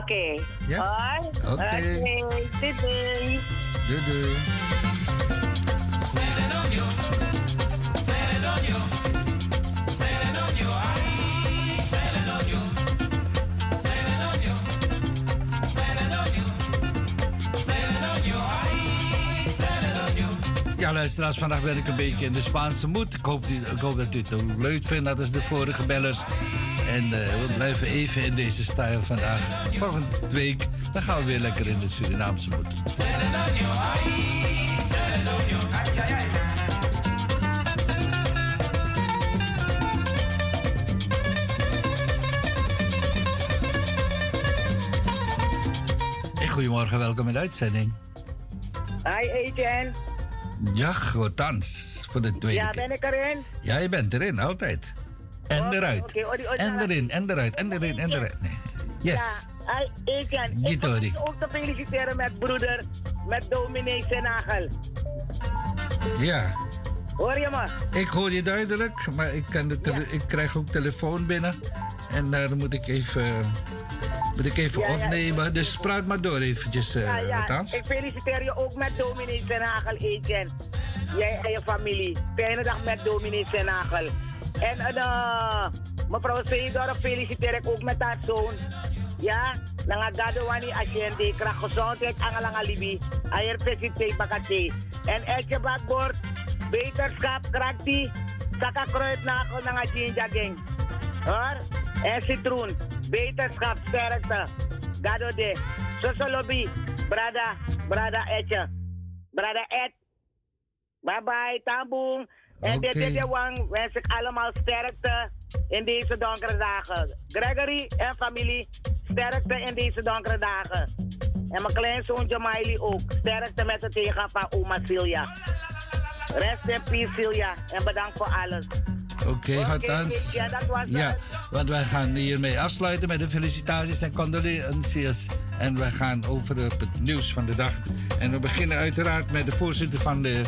[SPEAKER 22] Oké.
[SPEAKER 8] Yes.
[SPEAKER 22] Hoi.
[SPEAKER 8] Oké.
[SPEAKER 22] Oké, doei doei.
[SPEAKER 8] Doei, doei. Ja, luisteraars, vandaag ben ik een beetje in de Spaanse moed. Ik hoop, dat u het ook leuk vindt, net als de vorige bellers. En uh, we blijven even in deze stijl vandaag. Volgende week dan gaan we weer lekker in de Surinaamse moed. Goedemorgen, welkom in de uitzending.
[SPEAKER 18] Hi, Etienne.
[SPEAKER 8] Ja, godans. Voor de tweede
[SPEAKER 18] Ja, ben ik erin?
[SPEAKER 8] Ja, je bent erin, altijd. En eruit. en erin, en eruit, en erin, en eruit. Nee. Yes.
[SPEAKER 18] Ja, Etienne. Ik wil ook te feliciteren met broeder, met dominee Senagel.
[SPEAKER 8] Ja.
[SPEAKER 18] Hoor je me?
[SPEAKER 8] Ik hoor je duidelijk, maar ik, kan de ik krijg ook telefoon binnen. En daar moet ik even, moet ik even
[SPEAKER 18] Ja, ja.
[SPEAKER 8] opnemen. Dus praat maar door eventjes, uh,
[SPEAKER 18] Ja, ja. Ik feliciteer je ook met dominee Senagel, Etienne. Jij en je familie. Fijne dag met dominee Senagel. En uh, mevrouw Seedorf feliciteer ik ook met haar zoon. Ja, nanga gado wani asiende, kracht gezondheid, angalanga libi. Ayer presite bakate. En elke bakbord, beterschap, krakti, saka kruid nako nanga jinja gang. Hoor? En citroen, beterschap, sterkte. Gado de. Soso lobby, brada, brada etje. Brada et. Bye bye, tamboen. En dit
[SPEAKER 8] Oké.
[SPEAKER 18] is de wang wens ik allemaal sterkte in deze donkere dagen. Gregory en familie, sterkte in deze donkere dagen. En mijn kleinzoon Jamaili ook. Sterkte met het tegengaan van oma Silja. Rest in peace Silja. En bedankt voor alles. Oké,
[SPEAKER 8] Gotans.
[SPEAKER 18] ja, dat was
[SPEAKER 8] Ja,
[SPEAKER 18] het.
[SPEAKER 8] want wij gaan hiermee afsluiten met de felicitaties en condolences. En wij gaan over op het nieuws van de dag. En we beginnen uiteraard met de voorzitter van de,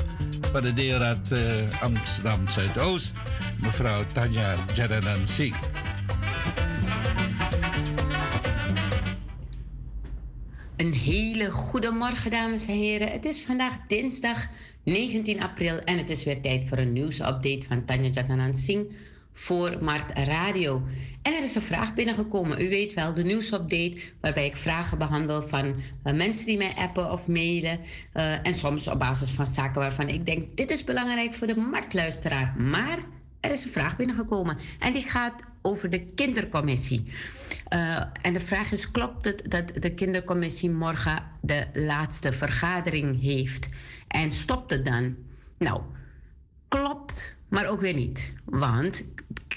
[SPEAKER 8] van de deelraad eh, Amsterdam Zuidoost, mevrouw Tanja Jaranan Singh.
[SPEAKER 23] Een hele goede morgen, dames en heren. Het is vandaag dinsdag 19 april en het is weer tijd voor een nieuwsupdate van Tanja Jaganan Singh voor Mart Radio. En er is een vraag binnengekomen. U weet wel, de nieuwsupdate waarbij ik vragen behandel van eh, mensen die mij appen of mailen. eh, en soms op basis van zaken waarvan ik denk, dit is belangrijk voor de marktluisteraar. Maar er is een vraag binnengekomen en die gaat over de kindercommissie. Eh, en de vraag is: klopt het dat de kindercommissie morgen de laatste vergadering heeft? En stopt het dan? Nou, klopt, maar ook weer niet. Want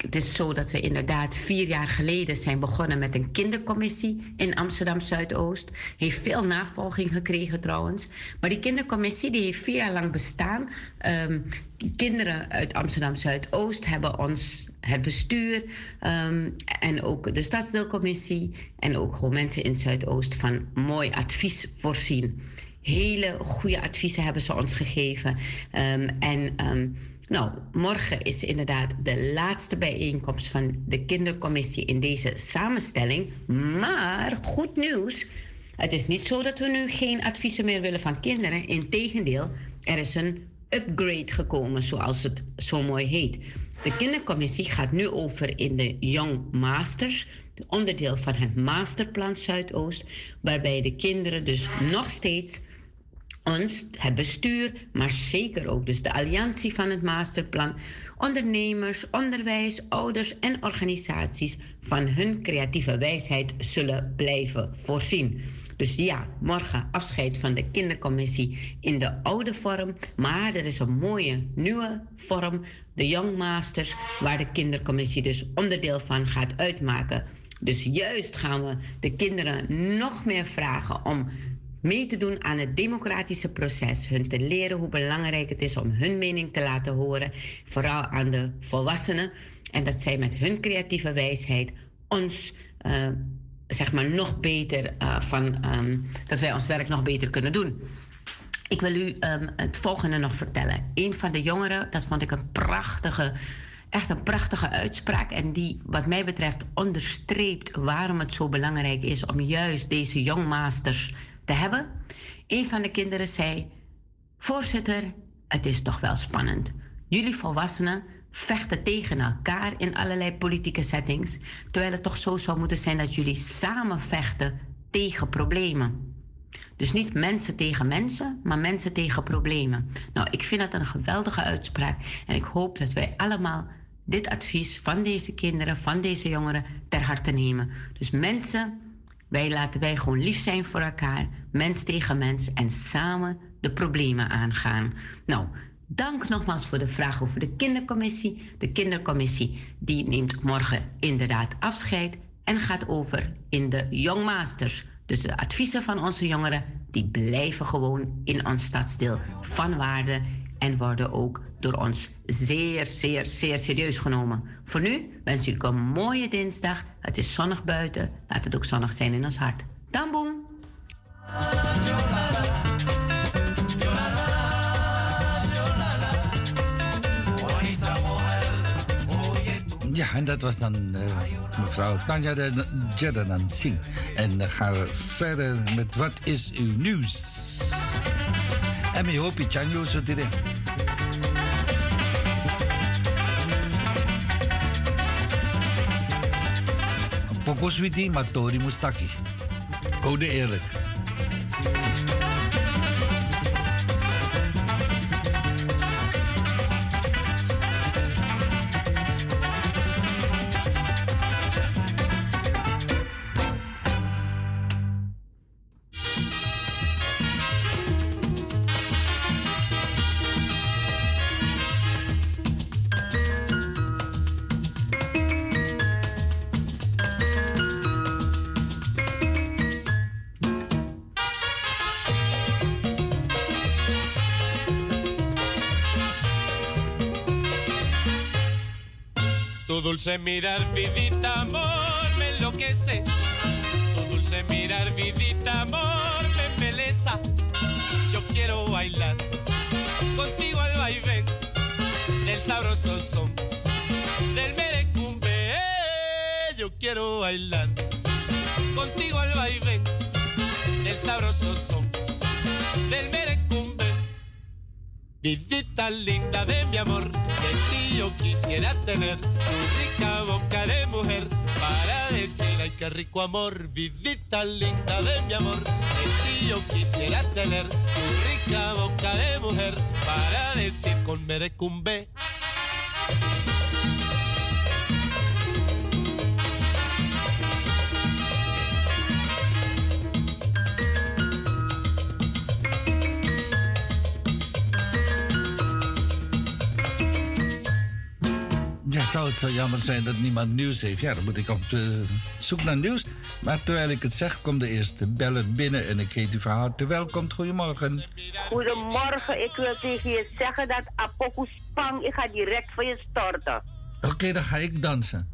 [SPEAKER 23] het is zo dat we inderdaad vier jaar geleden zijn begonnen met een kindercommissie in Amsterdam Zuidoost. Heeft veel navolging gekregen trouwens. Maar die kindercommissie die heeft vier jaar lang bestaan. Ehm, kinderen uit Amsterdam Zuidoost hebben ons het bestuur ehm, en ook de stadsdeelcommissie en ook gewoon mensen in Zuidoost van mooi advies voorzien. Hele goede adviezen hebben ze ons gegeven. Ehm, en ehm, nou, morgen is inderdaad de laatste bijeenkomst van de kindercommissie in deze samenstelling. Maar goed nieuws. Het is niet zo dat we nu geen adviezen meer willen van kinderen. Integendeel, er is een upgrade gekomen, zoals het zo mooi heet. De kindercommissie gaat nu over in de Young Masters, de onderdeel van het Masterplan Zuidoost, waarbij de kinderen dus nog steeds ons, het bestuur, maar zeker ook dus de alliantie van het masterplan, ondernemers, onderwijs, ouders en organisaties van hun creatieve wijsheid zullen blijven voorzien. Dus ja, morgen afscheid van de kindercommissie in de oude vorm, maar er is een mooie nieuwe vorm, de Young Masters, waar de kindercommissie dus onderdeel van gaat uitmaken. Dus juist gaan we de kinderen nog meer vragen om mee te doen aan het democratische proces. Hun te leren hoe belangrijk het is om hun mening te laten horen. Vooral aan de volwassenen. En dat zij met hun creatieve wijsheid ons, eh, zeg maar, nog beter eh, van. ehm, dat wij ons werk nog beter kunnen doen. Ik wil u ehm, het volgende nog vertellen. Een van de jongeren, dat vond ik een prachtige, echt een prachtige uitspraak. En die, wat mij betreft, onderstreept waarom het zo belangrijk is om juist deze jongmasters te hebben. Een van de kinderen zei: Voorzitter, het is toch wel spannend. Jullie volwassenen vechten tegen elkaar in allerlei politieke settings, terwijl het toch zo zou moeten zijn dat jullie samen vechten tegen problemen. Dus niet mensen tegen mensen, maar mensen tegen problemen. Nou, ik vind dat een geweldige uitspraak en ik hoop dat wij allemaal dit advies van deze kinderen, van deze jongeren ter harte nemen. Dus mensen, wij laten wij gewoon lief zijn voor elkaar, mens tegen mens en samen de problemen aangaan. Nou, dank nogmaals voor de vraag over de kindercommissie. De kindercommissie die neemt morgen inderdaad afscheid en gaat over in de Young Masters. Dus de adviezen van onze jongeren, die blijven gewoon in ons stadsdeel van waarde en worden ook door ons zeer, zeer, zeer serieus genomen. Voor nu wens ik een mooie dinsdag. Het is zonnig buiten. Laat het ook zonnig zijn in ons hart. Tamboen!
[SPEAKER 8] Ja, en dat was dan uh, mevrouw Tanja Jadanan Singh. En dan gaan we verder met wat is uw nieuws? En mi hopi chanyo zo dire. Poko switi matori mustaki. Code eerlijk.
[SPEAKER 24] Dulce mirar, vidita, amor, me enloquece. Tu dulce mirar, vidita, amor, me embeleza. Yo quiero bailar contigo al vaivén del sabroso son del merecumbe. Eh, Yo quiero bailar contigo al vaivén del sabroso son del merecumbe. Vidita linda de mi amor, de ti yo quisiera tener rica boca de mujer para decir ay qué rico amor. Vidita linda de mi amor, de ti yo quisiera tener tu rica boca de mujer para decir con merecumbe.
[SPEAKER 8] Ja, zou het zo jammer zijn dat niemand nieuws heeft? Ja, dan moet ik op zoek naar nieuws. Maar terwijl ik het zeg, komt de eerste beller binnen en ik heet u van harte welkom. Goedemorgen.
[SPEAKER 25] Goedemorgen, ik wil tegen je zeggen dat Apoku Spang, ik ga direct voor je storten.
[SPEAKER 8] Oké, dan ga ik dansen.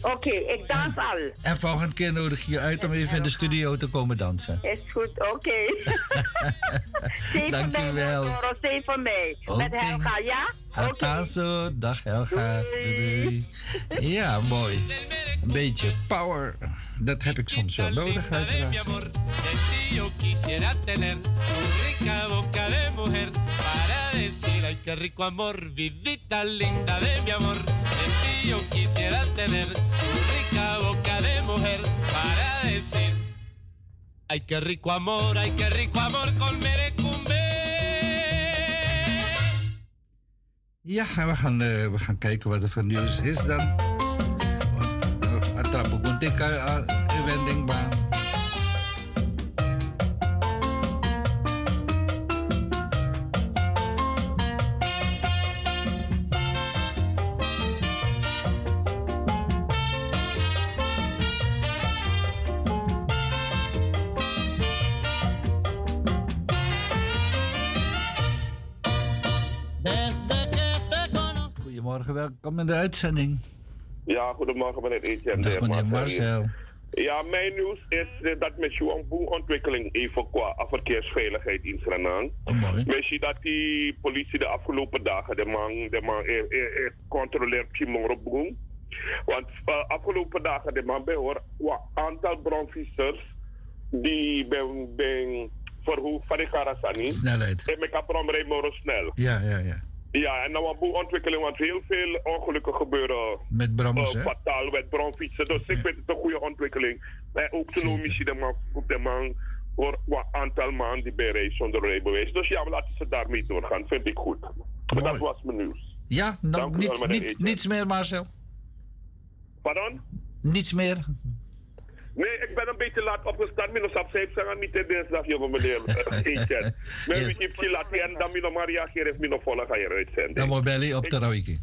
[SPEAKER 25] Oké, ik dans al.
[SPEAKER 8] En volgende keer nodig je uit om even in de studio te komen dansen.
[SPEAKER 25] Is goed, oké. Zeven
[SPEAKER 8] Dank u
[SPEAKER 25] mij. Doro, zeven mij. Met. Helga, ja?
[SPEAKER 8] Atazo, dag Helga. Doei. doei. Ja, mooi. Een beetje power. Dat heb ik soms wel nodig, uiteraard.
[SPEAKER 24] Yo quisiera tener tu rica boca de mujer para decir ay qué rico amor, vidita linda de mi amor. De
[SPEAKER 8] Ja, we gaan, eh, we gaan kijken wat er voor nieuws is dan. Atrapo Guntika, wendingbaan. Welkom in de uitzending.
[SPEAKER 26] Ja, goedemorgen meneer Etienne.
[SPEAKER 8] Dag meneer
[SPEAKER 26] Marcel. Ja, mijn nieuws is eh, dat met jouw ontwikkeling even qua verkeersveiligheid in Suriname.
[SPEAKER 8] Oh,
[SPEAKER 26] Weet je dat die politie de afgelopen dagen de man, de man eh, eh, eh, controleert Kimoro Boom? Want uh, afgelopen dagen de man behoort een aantal bronfietsers die ben, ben verhoogd van de Karasani.
[SPEAKER 8] Snelheid.
[SPEAKER 26] En met kaprom rijden snel.
[SPEAKER 8] Ja, ja, ja.
[SPEAKER 26] Ja, en nou een boel ontwikkeling, want heel veel ongelukken gebeuren
[SPEAKER 8] Met
[SPEAKER 26] eh, fataal met bronfietsen. Dus ik vind het een goede ontwikkeling. En ook zo'n missie de man, de man voor een aantal maanden die bij rijden zonder rijbewijs. Dus ja, we laten ze daarmee doorgaan. Vind ik goed. Maar dat was mijn nieuws.
[SPEAKER 8] Ja, nog
[SPEAKER 26] Dank u wel,
[SPEAKER 8] niet, niet, niets meer, Marcel.
[SPEAKER 26] Pardon?
[SPEAKER 8] Niets meer.
[SPEAKER 26] Nee, ik ben een beetje laat opgestaan. Minus op zeep zijn niet de dinsdag, jongen meneer <laughs> eh, Etienne. Maar wie heeft je laat en dan minus maar reageren, heeft minus volle ga je uitzenden.
[SPEAKER 8] Dan moet Belly op de rouwiki.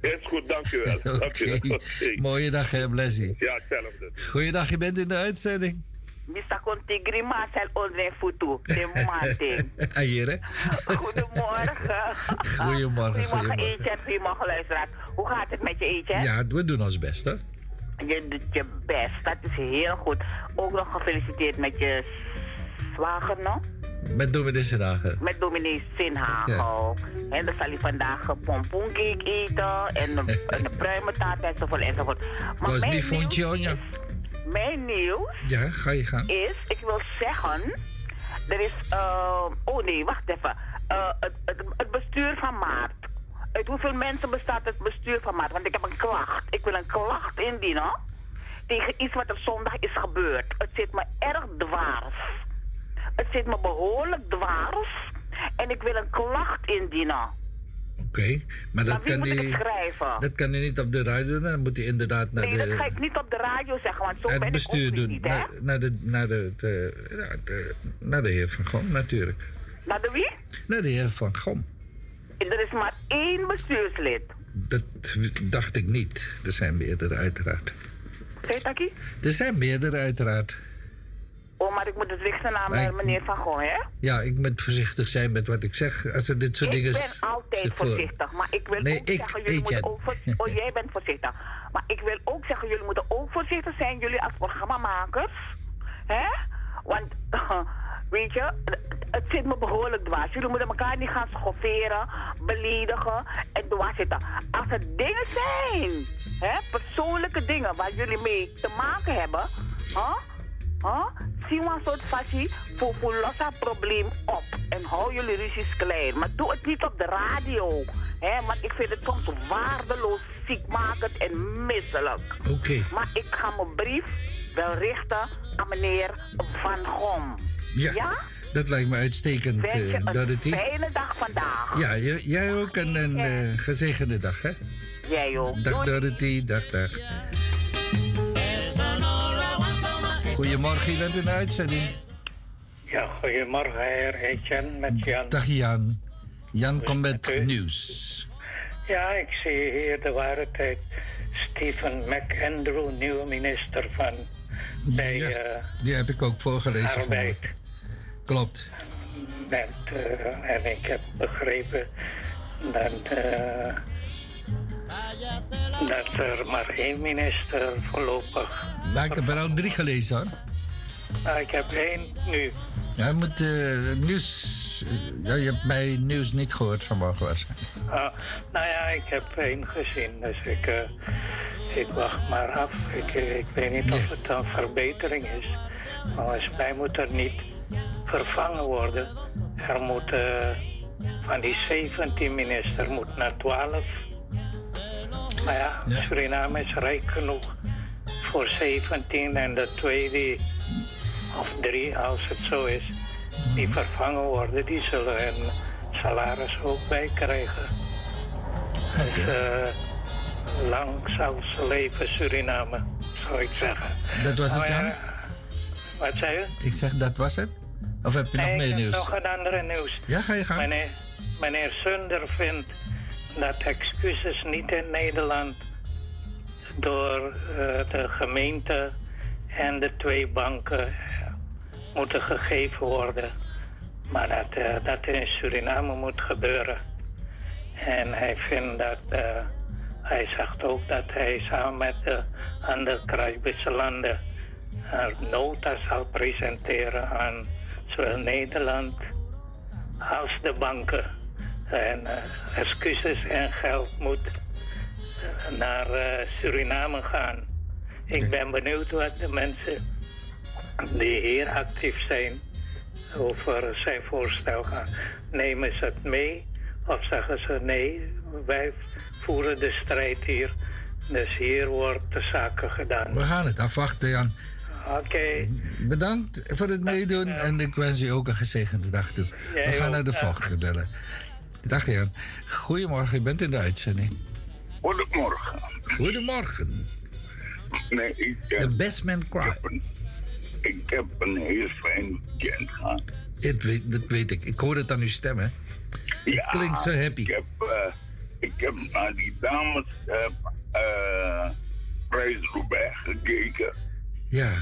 [SPEAKER 26] Is goed, dank u wel. <laughs>
[SPEAKER 8] Mooie dag, hè, Blessie.
[SPEAKER 26] Ja, hetzelfde.
[SPEAKER 8] Goeiedag, je bent in de uitzending.
[SPEAKER 25] Mr. Conti Grima zal onze voetu. De Martin. <laughs>
[SPEAKER 8] Ah, Hier, hè?
[SPEAKER 25] Goedemorgen.
[SPEAKER 8] Goedemorgen,
[SPEAKER 25] Goedemorgen,
[SPEAKER 8] goedemorgen.
[SPEAKER 25] Etienne. Goedemorgen, luisteraar. Hoe gaat het met je, Etienne?
[SPEAKER 8] Ja, we doen ons best, hè?
[SPEAKER 25] Je doet je best. Dat is heel goed. Ook nog gefeliciteerd met je zwager, no?
[SPEAKER 8] Met dominee dagen.
[SPEAKER 25] Met dominee Sinhagel. En dan zal hij vandaag pompoencake eten en een, <laughs> en een pruimentaart enzovoort enzovoort. Maar
[SPEAKER 8] Was
[SPEAKER 25] mijn nieuws,
[SPEAKER 8] ja.
[SPEAKER 25] mijn nieuws
[SPEAKER 8] Ja, ga je gaan.
[SPEAKER 25] is, ik wil zeggen, er is, eh, oh nee, wacht even. Eh, het, het, het bestuur van Maart. Uit hoeveel mensen bestaat het bestuur van Maart? Want ik heb een klacht. Ik wil een klacht indienen tegen iets wat er zondag is gebeurd. Het zit me erg dwars. Het zit me behoorlijk dwars. En ik wil een klacht indienen.
[SPEAKER 8] Oké, maar dat kan
[SPEAKER 25] moet ik
[SPEAKER 8] hij...
[SPEAKER 25] het schrijven?
[SPEAKER 8] Dat kan hij niet op de radio doen, dan moet hij inderdaad naar
[SPEAKER 25] Nee, dat ga
[SPEAKER 8] de...
[SPEAKER 25] ik niet op de radio zeggen, want zo ben
[SPEAKER 8] Het
[SPEAKER 25] ik
[SPEAKER 8] bestuur doen.
[SPEAKER 25] niet, hè?
[SPEAKER 8] Naar, naar, de, naar, de, de, ja, de- naar de heer Van Gom, natuurlijk.
[SPEAKER 25] Naar de wie?
[SPEAKER 8] Naar de heer Van Gom.
[SPEAKER 25] Er is maar één bestuurslid.
[SPEAKER 8] Dat dacht ik niet. Er zijn meerdere, uiteraard.
[SPEAKER 25] Zeg Taki?
[SPEAKER 8] Er zijn meerdere, uiteraard.
[SPEAKER 25] Oh, maar ik moet het richten naar
[SPEAKER 8] Maar ik-
[SPEAKER 25] meneer Van Gogh, hè?
[SPEAKER 8] Ja, ik moet voorzichtig zijn met wat ik zeg. Als er dit soort
[SPEAKER 25] Ik
[SPEAKER 8] dingen...
[SPEAKER 25] ben altijd
[SPEAKER 8] zich voor-
[SPEAKER 25] voorzichtig, maar ik wil
[SPEAKER 8] Nee,
[SPEAKER 25] ook
[SPEAKER 8] ik,
[SPEAKER 25] zeggen, jullie moeten ook <laughs> Oh, jij bent voorzichtig. Maar ik wil ook zeggen, jullie moeten ook voorzichtig zijn, jullie als programmamakers. Hè? Want, <laughs> weet je, het- zit me behoorlijk dwars. Jullie moeten elkaar niet gaan schofferen, beledigen en dwars zitten. Als er dingen zijn, hè, persoonlijke dingen waar jullie mee te maken hebben, hè? Huh? Zie maar een soort fasie voor, voor los dat probleem op. En hou jullie ruzies klein. Maar doe het niet op de radio. Hè? Want ik vind het soms waardeloos, ziekmakend en misselijk.
[SPEAKER 8] Oké.
[SPEAKER 25] Maar ik ga mijn brief wel richten aan meneer Van Gom.
[SPEAKER 8] Ja, dat lijkt me uitstekend,
[SPEAKER 25] Wens je
[SPEAKER 8] uh,
[SPEAKER 25] een
[SPEAKER 8] Dorothy.
[SPEAKER 25] fijne dag vandaag.
[SPEAKER 8] Ja, j- jij ook en een eh, gezegende dag, hè?
[SPEAKER 25] Jij ook.
[SPEAKER 8] Dag Dorothy, dag, dag. Goedemorgen, je bent in de uitzending.
[SPEAKER 27] Ja, goedemorgen, heer Etienne met Jan.
[SPEAKER 8] Dag Jan. Jan komt met nieuws.
[SPEAKER 27] Ja, ik zie hier de ware tijd. Stephen McAndrew, nieuwe minister van bij
[SPEAKER 8] Ja,
[SPEAKER 27] eh,
[SPEAKER 8] die heb ik ook voorgelezen.
[SPEAKER 27] Arbeid.
[SPEAKER 8] vanmorgen. Klopt.
[SPEAKER 27] Met, eh, en ik heb begrepen dat, eh, dat er maar één minister voorlopig.
[SPEAKER 8] Nou, ik heb er al drie gelezen hoor.
[SPEAKER 27] Nou, ik heb één nu.
[SPEAKER 8] Ja, moet eh, nieuws. ja, je hebt mij nieuws niet gehoord vanmorgen waarschijnlijk.
[SPEAKER 27] Ah, nou ja, ik heb één gezien, dus ik, ik wacht maar af. Ik, ik weet niet of het een verbetering is. Maar volgens mij moet er niet vervangen worden. Er moet eh, van die 17 minister moet naar 12. Maar ja, Suriname is rijk genoeg voor 17 en de twee die, of drie als het zo is, die vervangen worden, die zullen een salaris ook bij krijgen. Dus eh, lang zal ze leven Suriname, zou ik zeggen.
[SPEAKER 8] Dat was het,
[SPEAKER 27] ja,
[SPEAKER 8] Jan?
[SPEAKER 27] Wat zei je?
[SPEAKER 8] Ik zeg dat was het? Of heb je nog
[SPEAKER 27] nee,
[SPEAKER 8] meer nieuws?
[SPEAKER 27] nog een andere nieuws.
[SPEAKER 8] Ja, ga je gang.
[SPEAKER 27] Meneer, meneer Sunder vindt dat excuses niet in Nederland door eh, de gemeente en de twee banken moeten gegeven worden. Maar dat eh, dat in Suriname moet gebeuren. En hij vindt dat, eh, hij zegt ook dat hij samen met de andere Caribische landen een nota zal presenteren aan zowel Nederland als de banken. En eh, excuses en geld moet eh, naar eh, Suriname gaan. Ik ben benieuwd wat de mensen die hier actief zijn over zijn voorstel gaan. Nemen ze het mee of zeggen ze nee, wij voeren de strijd hier. Dus hier wordt de zaken gedaan.
[SPEAKER 8] We gaan het afwachten, Jan.
[SPEAKER 27] Oké.
[SPEAKER 8] Bedankt voor het meedoen en ik wens je ook een gezegende dag toe. We gaan naar de volgende bellen. Dag Jan. Goedemorgen, je bent in de uitzending.
[SPEAKER 28] Goedemorgen.
[SPEAKER 8] Goedemorgen.
[SPEAKER 28] Nee, ik heb,
[SPEAKER 8] The best man cry.
[SPEAKER 28] ik heb een heel fijn weekend gehad.
[SPEAKER 8] Dat weet, dat weet ik. Ik hoor het aan uw stem, hè?
[SPEAKER 28] Ja,
[SPEAKER 8] klinkt zo happy.
[SPEAKER 28] Ik heb, eh, ik heb naar die dames uh, uh, Prijs Roubaix gekeken.
[SPEAKER 8] Ja.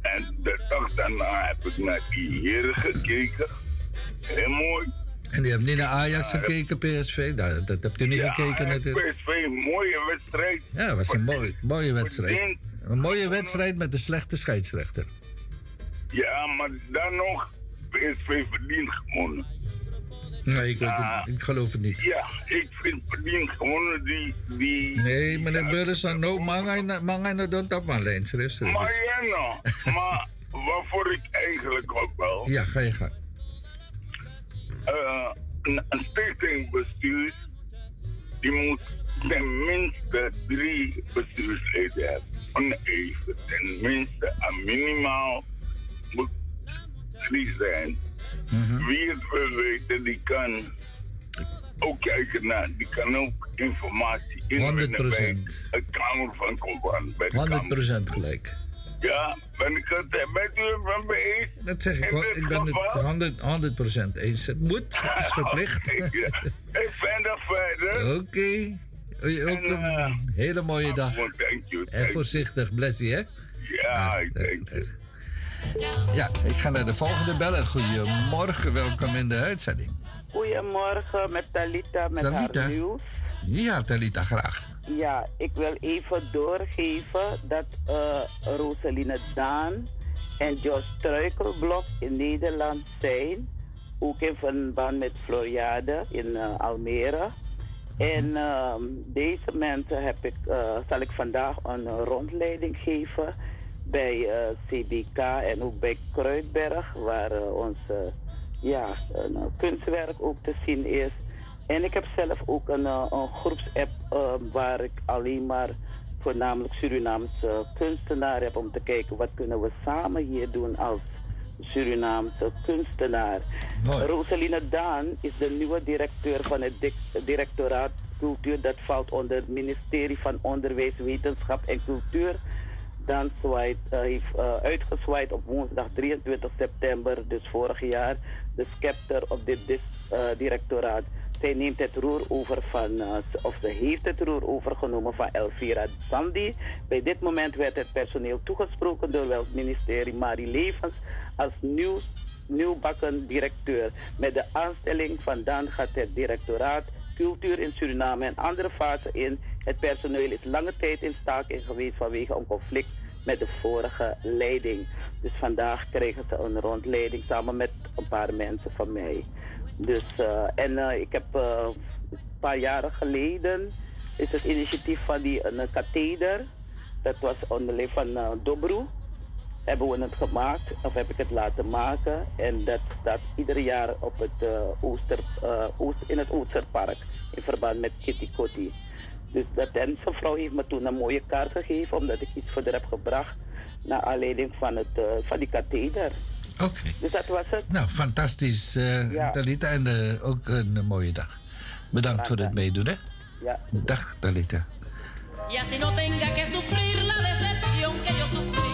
[SPEAKER 28] En de dag daarna heb ik naar die heren gekeken. Heel mooi.
[SPEAKER 8] En u hebt niet naar Ajax gekeken, PSV? Dat, dat hebt u niet
[SPEAKER 28] ja,
[SPEAKER 8] gekeken natuurlijk.
[SPEAKER 28] PSV, een mooie wedstrijd.
[SPEAKER 8] Ja, het was een mooie, mooie wedstrijd. Een mooie wedstrijd met een slechte scheidsrechter.
[SPEAKER 28] Ja, maar dan nog, PSV verdient gewonnen.
[SPEAKER 8] Nee, ik, weet het, ik geloof het niet.
[SPEAKER 28] Ja, ik vind verdient gewonnen die... die
[SPEAKER 8] nee, meneer Burleson, no, mangay na doon tap man, lijn.
[SPEAKER 28] Maar ja, nou, maar waarvoor ik eigenlijk ook wel...
[SPEAKER 8] Ja, ga je gang.
[SPEAKER 28] Uh, een, een stichtingbestuur, die moet tenminste drie bestuursleden hebben. Oneven, tenminste, een minimaal moet drie zijn.
[SPEAKER 8] Mhm.
[SPEAKER 28] Mm -hmm. Wie het wil weten, die kan ook kijken naar, die kan ook informatie inwinnen bij het Kamer van Koopman.
[SPEAKER 8] 100% gelijk.
[SPEAKER 28] Ja, ben ik het, bent u het met me eens?
[SPEAKER 8] Dat zeg ik wel, ik ben het 100%, 100 eens. Het moet, <laughs> het is verplicht.
[SPEAKER 28] okay, ja. Ik ben er verder.
[SPEAKER 8] Oké. Okay. Ook een uh, hele mooie
[SPEAKER 28] oh,
[SPEAKER 8] dag.
[SPEAKER 28] Thank you, thank
[SPEAKER 8] en voorzichtig, blessie, hè?
[SPEAKER 28] Ja, ik denk het.
[SPEAKER 8] Ja, ik ga naar de volgende beller. Goedemorgen, welkom in de uitzending.
[SPEAKER 21] Goedemorgen met Talita met
[SPEAKER 8] Talita.
[SPEAKER 21] haar nieuws.
[SPEAKER 8] Ja, Talita, graag.
[SPEAKER 21] Ja, ik wil even doorgeven dat uh, Rosaline Daan en George Struikelblok in Nederland zijn. Ook in verband met Floriade in uh, Almere. En uh, deze mensen heb ik, uh, zal ik vandaag een rondleiding geven bij uh, CBK en ook bij Kruidberg, waar uh, ons ja, een kunstwerk ook te zien is. En ik heb zelf ook een, een groepsapp waar ik alleen maar voornamelijk Surinaamse kunstenaar heb om te kijken wat kunnen we samen hier doen als Surinaamse kunstenaar.
[SPEAKER 8] Mooi.
[SPEAKER 21] Rosaline Daan is de nieuwe directeur van het directoraat cultuur. Dat valt onder het ministerie van Onderwijs, Wetenschap en Cultuur. Dan zwaait, uh, heeft uh, uitgezwaaid op woensdag 23 september, dus vorig jaar, de scepter op dit uh, directoraat. Zij neemt het roer over van, of ze heeft het roer overgenomen van Elvira Sandi. Bij dit moment werd het personeel toegesproken door het ministerie Marie Levens als nieuw, nieuwbakken directeur. Met de aanstelling van dan gaat het directoraat cultuur in Suriname en andere fasen in. Het personeel is lange tijd in staking geweest vanwege een conflict met de vorige leiding. Dus vandaag krijgen ze een rondleiding samen met een paar mensen van mij. Dus, uh, en uh, ik heb uh, een paar jaren geleden is het initiatief van die een katheder. Dat was onder van uh, Dobru. Hebben we het gemaakt, of heb ik het laten maken. En dat staat ieder jaar op het, Ooster, Oost, in het Oosterpark. In verband met Kitty Kotti. Dus dat, en zijn vrouw heeft me toen een mooie kaart gegeven. Omdat ik iets voor haar heb gebracht. Naar aanleiding van, het, uh, van die katheder.
[SPEAKER 8] Oké. Okay.
[SPEAKER 21] Dus dat was het.
[SPEAKER 8] Nou, fantastisch, uh, ja. Talita. En uh, ook een mooie dag. Bedankt ja, voor het meedoen, hè?
[SPEAKER 21] Ja.
[SPEAKER 8] Dag, Talita.
[SPEAKER 11] Y así no tenga que sufrir la decepción que yo sufrí.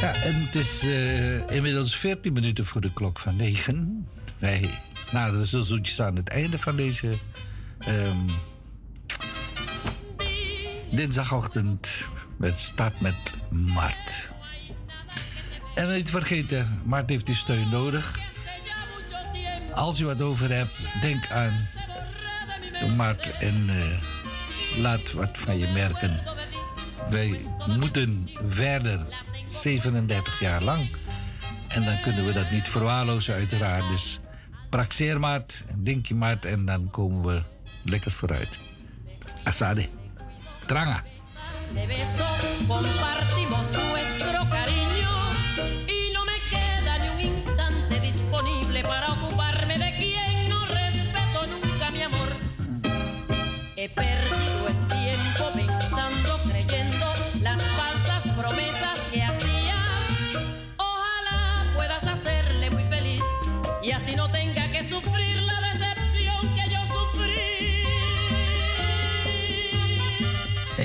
[SPEAKER 8] Ja, en het is uh, inmiddels 14 minuten voor de klok van 9. Wij naderen zo zoetjes aan het einde van deze um, dinsdagochtend met start met Mart. En niet vergeten, Mart heeft uw steun nodig. Als u wat over hebt, denk aan Mart en uh, laat wat van je merken. Wij moeten verder 37 jaar lang. En dan kunnen we dat niet verwaarlozen, uiteraard. Dus praxeer maart, denk je maart en dan komen we lekker vooruit. Asade. Tranga.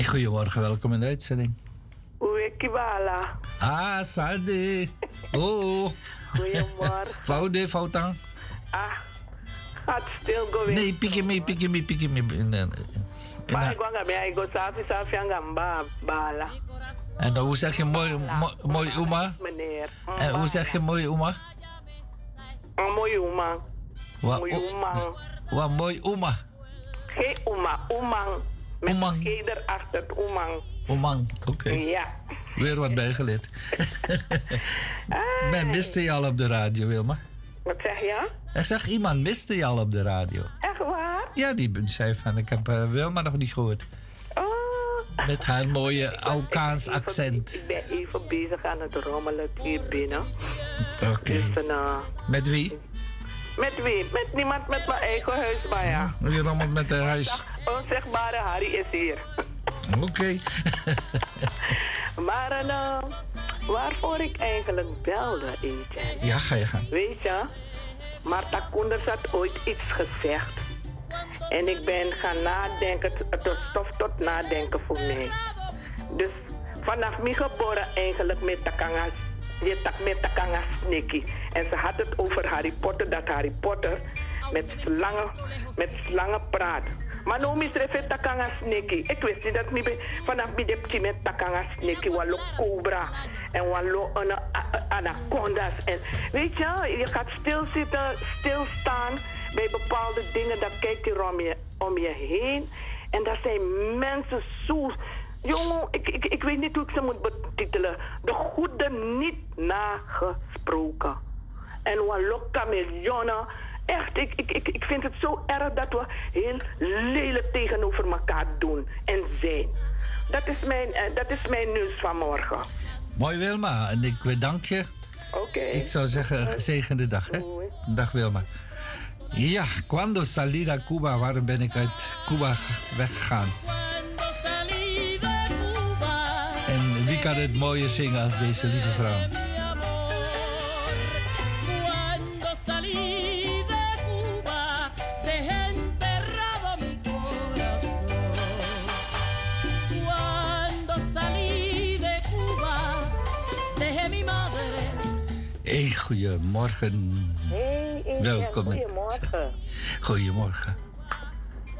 [SPEAKER 8] Hey, goedemorgen, welkom in de uitzending.
[SPEAKER 29] Oei, Kibala.
[SPEAKER 8] Ah, Salde. <laughs> Oh.
[SPEAKER 29] Goedemorgen. <laughs>
[SPEAKER 8] Foude, foutang.
[SPEAKER 29] Ah, gaat stil going.
[SPEAKER 8] Nee, piki me, piki me, piki me.
[SPEAKER 29] Maar ik wou mij, ik go safi safi aan ba bala.
[SPEAKER 8] En hoe zeg je mooi, mooi, mooi oma?
[SPEAKER 29] Meneer.
[SPEAKER 8] En hoe zeg je mooi oma?
[SPEAKER 29] Een mooie oma.
[SPEAKER 8] Wa-
[SPEAKER 29] Mooie
[SPEAKER 8] o-
[SPEAKER 29] oma.
[SPEAKER 8] Wat mooi oma.
[SPEAKER 29] Geen oma, omang. Met
[SPEAKER 8] Omang.
[SPEAKER 29] G erachter, omang.
[SPEAKER 8] Omang, oké.
[SPEAKER 29] Ja.
[SPEAKER 8] Weer wat bijgeleerd. Men miste je al op de radio, Wilma.
[SPEAKER 29] Wat zeg je?
[SPEAKER 8] Ik zeg, iemand miste je al op de radio.
[SPEAKER 29] Echt waar?
[SPEAKER 8] Ja, die zei van, ik heb eh, Wilma nog niet gehoord.
[SPEAKER 29] Oh.
[SPEAKER 8] Met haar mooie Aukaans accent.
[SPEAKER 29] Ik ben even bezig aan het rommelen hier binnen.
[SPEAKER 8] Oké.
[SPEAKER 29] Dus, eh,
[SPEAKER 8] Met wie?
[SPEAKER 29] Met wie? Met niemand met mijn eigen huis, maar ja.
[SPEAKER 8] Rommelt met haar huis.
[SPEAKER 29] Onzegbare Harry is hier. <laughs>
[SPEAKER 8] Oké. <laughs>
[SPEAKER 29] Maar eh, waarvoor ik eigenlijk belde, Etienne.
[SPEAKER 8] Ja, ga je gaan.
[SPEAKER 29] Weet je, Marta Koenders had ooit iets gezegd. En ik ben gaan nadenken, het- was stof tot nadenken voor mij. Dus vanaf mijn geboren eigenlijk met Takanga, je tak Takanga. En ze had het over Harry Potter, dat Harry Potter met slangen, met slangen praat. Maar misdrijf ik Takanga Sneaky. Ik wist niet dat ik vanaf depje met Takanga Sneaky, wallo cobra en wallo anacondas. En weet je, je gaat stilzitten, stilstaan bij bepaalde dingen, dan kijk je om je, om je heen. En dat zijn mensen zo. Jongen, ik, ik, ik weet niet hoe ik ze moet betitelen. De goede niet nagesproken. En wallo kameleonnen. Echt, ik, ik, ik, ik vind het zo erg dat we heel lelijk tegenover elkaar doen en zijn. Dat is mijn, eh, dat is mijn nieuws van morgen.
[SPEAKER 8] Mooi Wilma, en ik bedank je.
[SPEAKER 29] Oké.
[SPEAKER 8] Ik zou zeggen, een gezegende dag, hè? Dag Wilma. Ja, cuando salí a Cuba, waarom ben ik uit Cuba weggegaan? Wie kan het mooier zingen als deze lieve vrouw? Hey, goedemorgen.
[SPEAKER 29] Hey,
[SPEAKER 8] Welkom.
[SPEAKER 29] Goedemorgen.
[SPEAKER 8] Goedemorgen.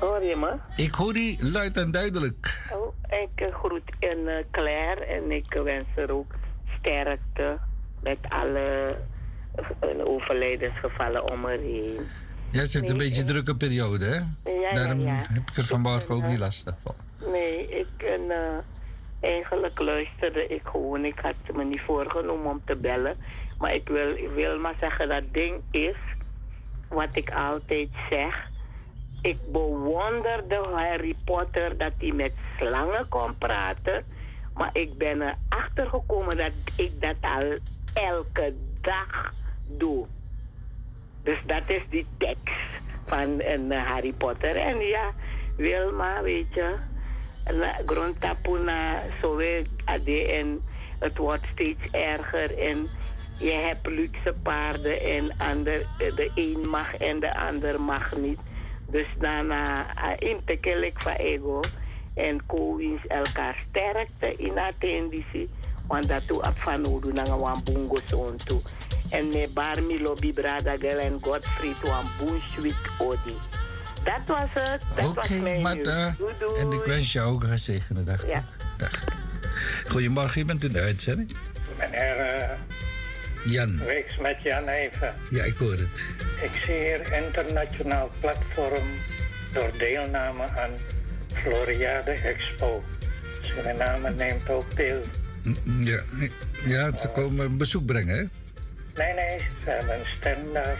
[SPEAKER 29] Hoor je me?
[SPEAKER 8] Ik hoor die luid en duidelijk.
[SPEAKER 29] Oh, ik eh, groet in eh, Claire en ik wens er ook sterkte met alle eh, overlijdensgevallen om haar heen.
[SPEAKER 8] Jij zit een beetje drukke periode, hè?
[SPEAKER 29] ja,
[SPEAKER 8] Daarom
[SPEAKER 29] ja.
[SPEAKER 8] heb ik er vanmorgen ook niet last van.
[SPEAKER 29] Nee, ik en, eigenlijk luisterde ik gewoon. Ik had me niet voorgenomen om te bellen. Maar ik wil, ik wil maar zeggen dat ding is wat ik altijd zeg. Ik bewonderde Harry Potter dat hij met slangen kon praten. Maar ik ben erachter gekomen dat ik dat al elke dag doe. Dus dat is die tekst van een eh, Harry Potter. En ja, Wilma, weet je, na- grondtapuna, zo ade en het wordt steeds erger. En je hebt luxe paarden en ander, de een mag en de ander mag niet. Dus daarna intekel ik van ego en co-wins elkaar sterkte in attenditie. Want dat doe ik van nodig naar een bungo toe. En met barmi lobby brada gel en Godfried wan Bushwick odi. Dat was het. Dat
[SPEAKER 8] Oké,
[SPEAKER 29] was mijn Doei, doei.
[SPEAKER 8] en ik wens je ook een gezegende dag.
[SPEAKER 29] Ja.
[SPEAKER 8] dag. Goedemorgen, je bent in de uitzending.
[SPEAKER 27] Meneer uh,
[SPEAKER 8] Jan.
[SPEAKER 27] Weeks met Jan even.
[SPEAKER 8] Ja, ik hoor het.
[SPEAKER 27] Ik zie hier internationaal platform door deelname aan Floriade Expo. Suriname neemt ook deel.
[SPEAKER 8] Ja, ja ze komen bezoek brengen, hè?
[SPEAKER 27] Nee, nee, ze hebben een stand daar.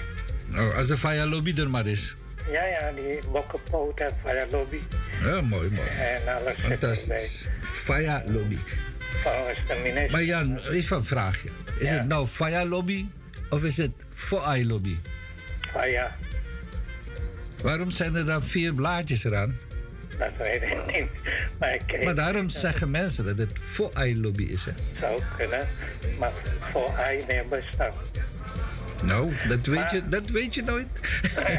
[SPEAKER 8] Oh, als de Faya Lobby er maar is.
[SPEAKER 27] Ja, ja, die bokkenpoot en Fire Lobby.
[SPEAKER 8] Ja, mooi, mooi.
[SPEAKER 27] En alles.
[SPEAKER 8] Fantastisch. Faya Lobby.
[SPEAKER 27] Minister.
[SPEAKER 8] Maar Jan, even een vraagje. Is
[SPEAKER 27] Ja.
[SPEAKER 8] het nou Faya Lobby of is het Foai Lobby?
[SPEAKER 27] Ja,
[SPEAKER 8] Waarom zijn er dan vier blaadjes eraan?
[SPEAKER 27] dat weet ik niet. Maar ik
[SPEAKER 8] Maar daarom zeggen mensen dat het Foai Lobby is, hè?
[SPEAKER 27] zou kunnen. Maar voor hij meer bestaan.
[SPEAKER 8] Nou, dat weet, je, dat weet je nooit.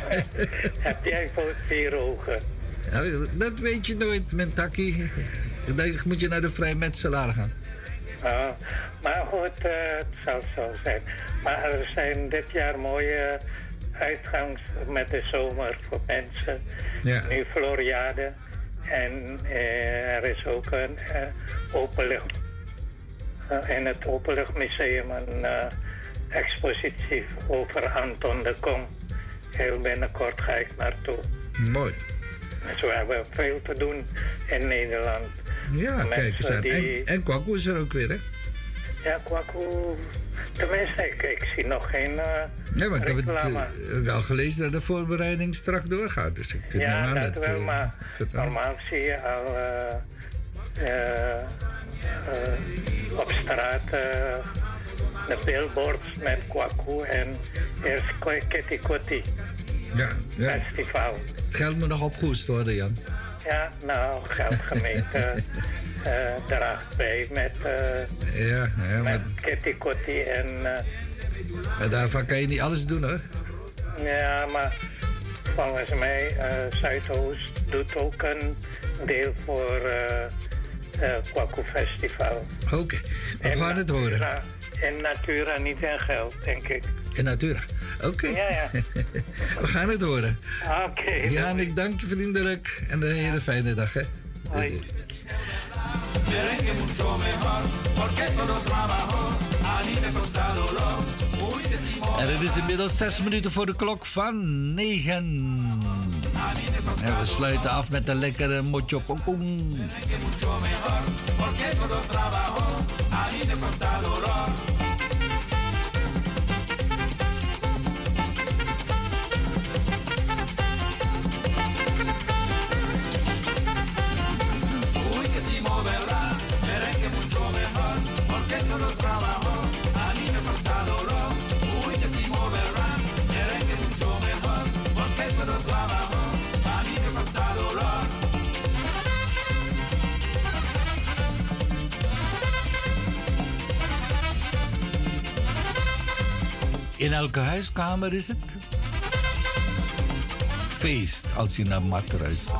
[SPEAKER 8] <laughs>
[SPEAKER 27] Heb jij voor vier ogen?
[SPEAKER 8] Nou, dat weet je nooit, Mentaki. Dan moet je naar de vrijmetselaar gaan.
[SPEAKER 27] Ah, maar goed, uh, het zal zo zijn. Maar er zijn dit jaar mooie uitgangs met de zomer voor mensen.
[SPEAKER 8] Ja.
[SPEAKER 27] Nu Floriade. En uh, er is ook een uh, openlucht. in het Openluchtmuseum een expositie over Anton de Kom. Heel binnenkort ga ik naartoe.
[SPEAKER 8] Mooi.
[SPEAKER 27] Dus we hebben veel te doen in Nederland.
[SPEAKER 8] Ja, kijk eens aan.
[SPEAKER 27] die-
[SPEAKER 8] En, en Kwaku is er ook weer, hè?
[SPEAKER 27] Ja, Kwaku. Tenminste, ik, ik zie nog geen uh,
[SPEAKER 8] Nee, maar ik heb het eh, wel gelezen dat de voorbereiding strak doorgaat. Dus ik neem
[SPEAKER 27] ja,
[SPEAKER 8] aan
[SPEAKER 27] dat wel,
[SPEAKER 8] eh,
[SPEAKER 27] maar normaal zie je al op straat de billboards met Kwaku en eerst Kitty Kotti
[SPEAKER 8] Ja, ja.
[SPEAKER 27] Festival.
[SPEAKER 8] Het geld moet nog opgehoest worden, Jan.
[SPEAKER 27] Ja, nou, geldgemeente <laughs> eh draagt bij met, eh
[SPEAKER 8] Ja, ja
[SPEAKER 27] met Kitty Kotti en... eh,
[SPEAKER 8] daarvan kan je niet alles doen, hoor.
[SPEAKER 27] Ja, maar volgens mij eh Zuidoost doet ook een deel voor het Kwaku Festival.
[SPEAKER 8] Oké, we gaan het horen.
[SPEAKER 27] In Natura, niet in geld, denk ik.
[SPEAKER 8] In Natura. Oké.
[SPEAKER 27] Ja, ja. <laughs>
[SPEAKER 8] we gaan het horen.
[SPEAKER 27] Oké.
[SPEAKER 8] Jan, ik dank je vriendelijk en een hele fijne dag, hè.
[SPEAKER 27] Hoi.
[SPEAKER 8] En het is inmiddels zes minuten voor de klok van negen. En we sluiten af met een lekkere mocho pom In elke huiskamer is het feest als je naar mat luistert.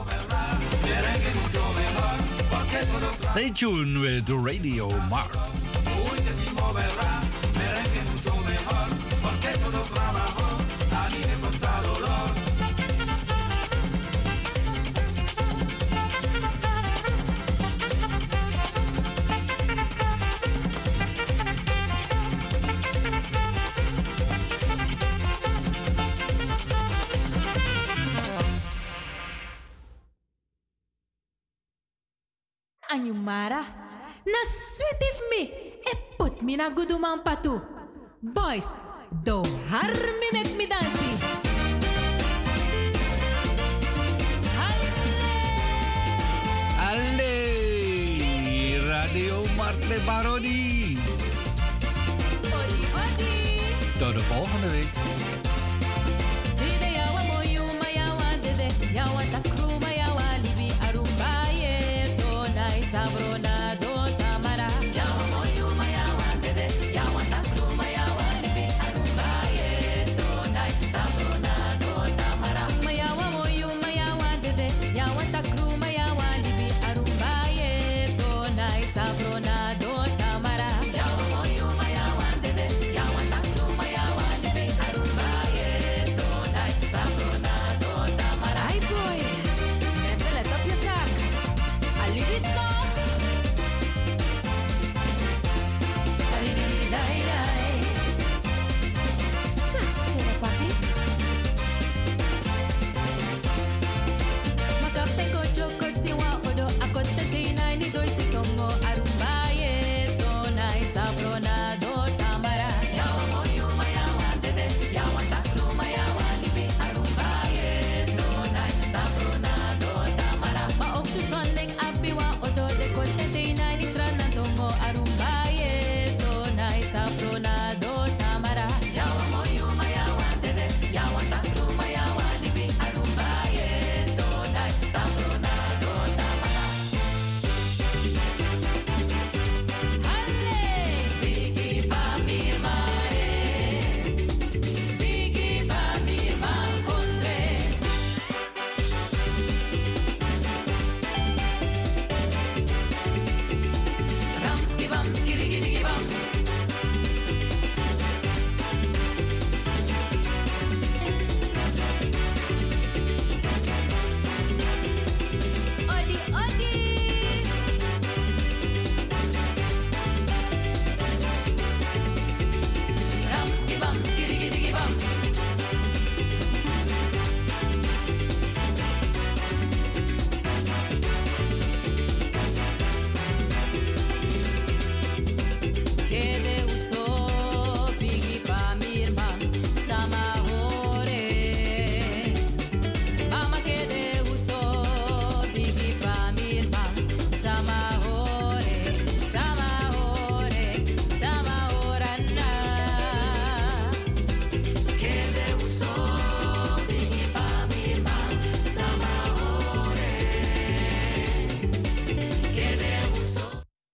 [SPEAKER 8] Stay tuned with Radio Mark.
[SPEAKER 30] Na guduman patu. Boys, do harmi make me dansi.
[SPEAKER 8] Allee, Radio Marte Baroni. Tot de volgende week.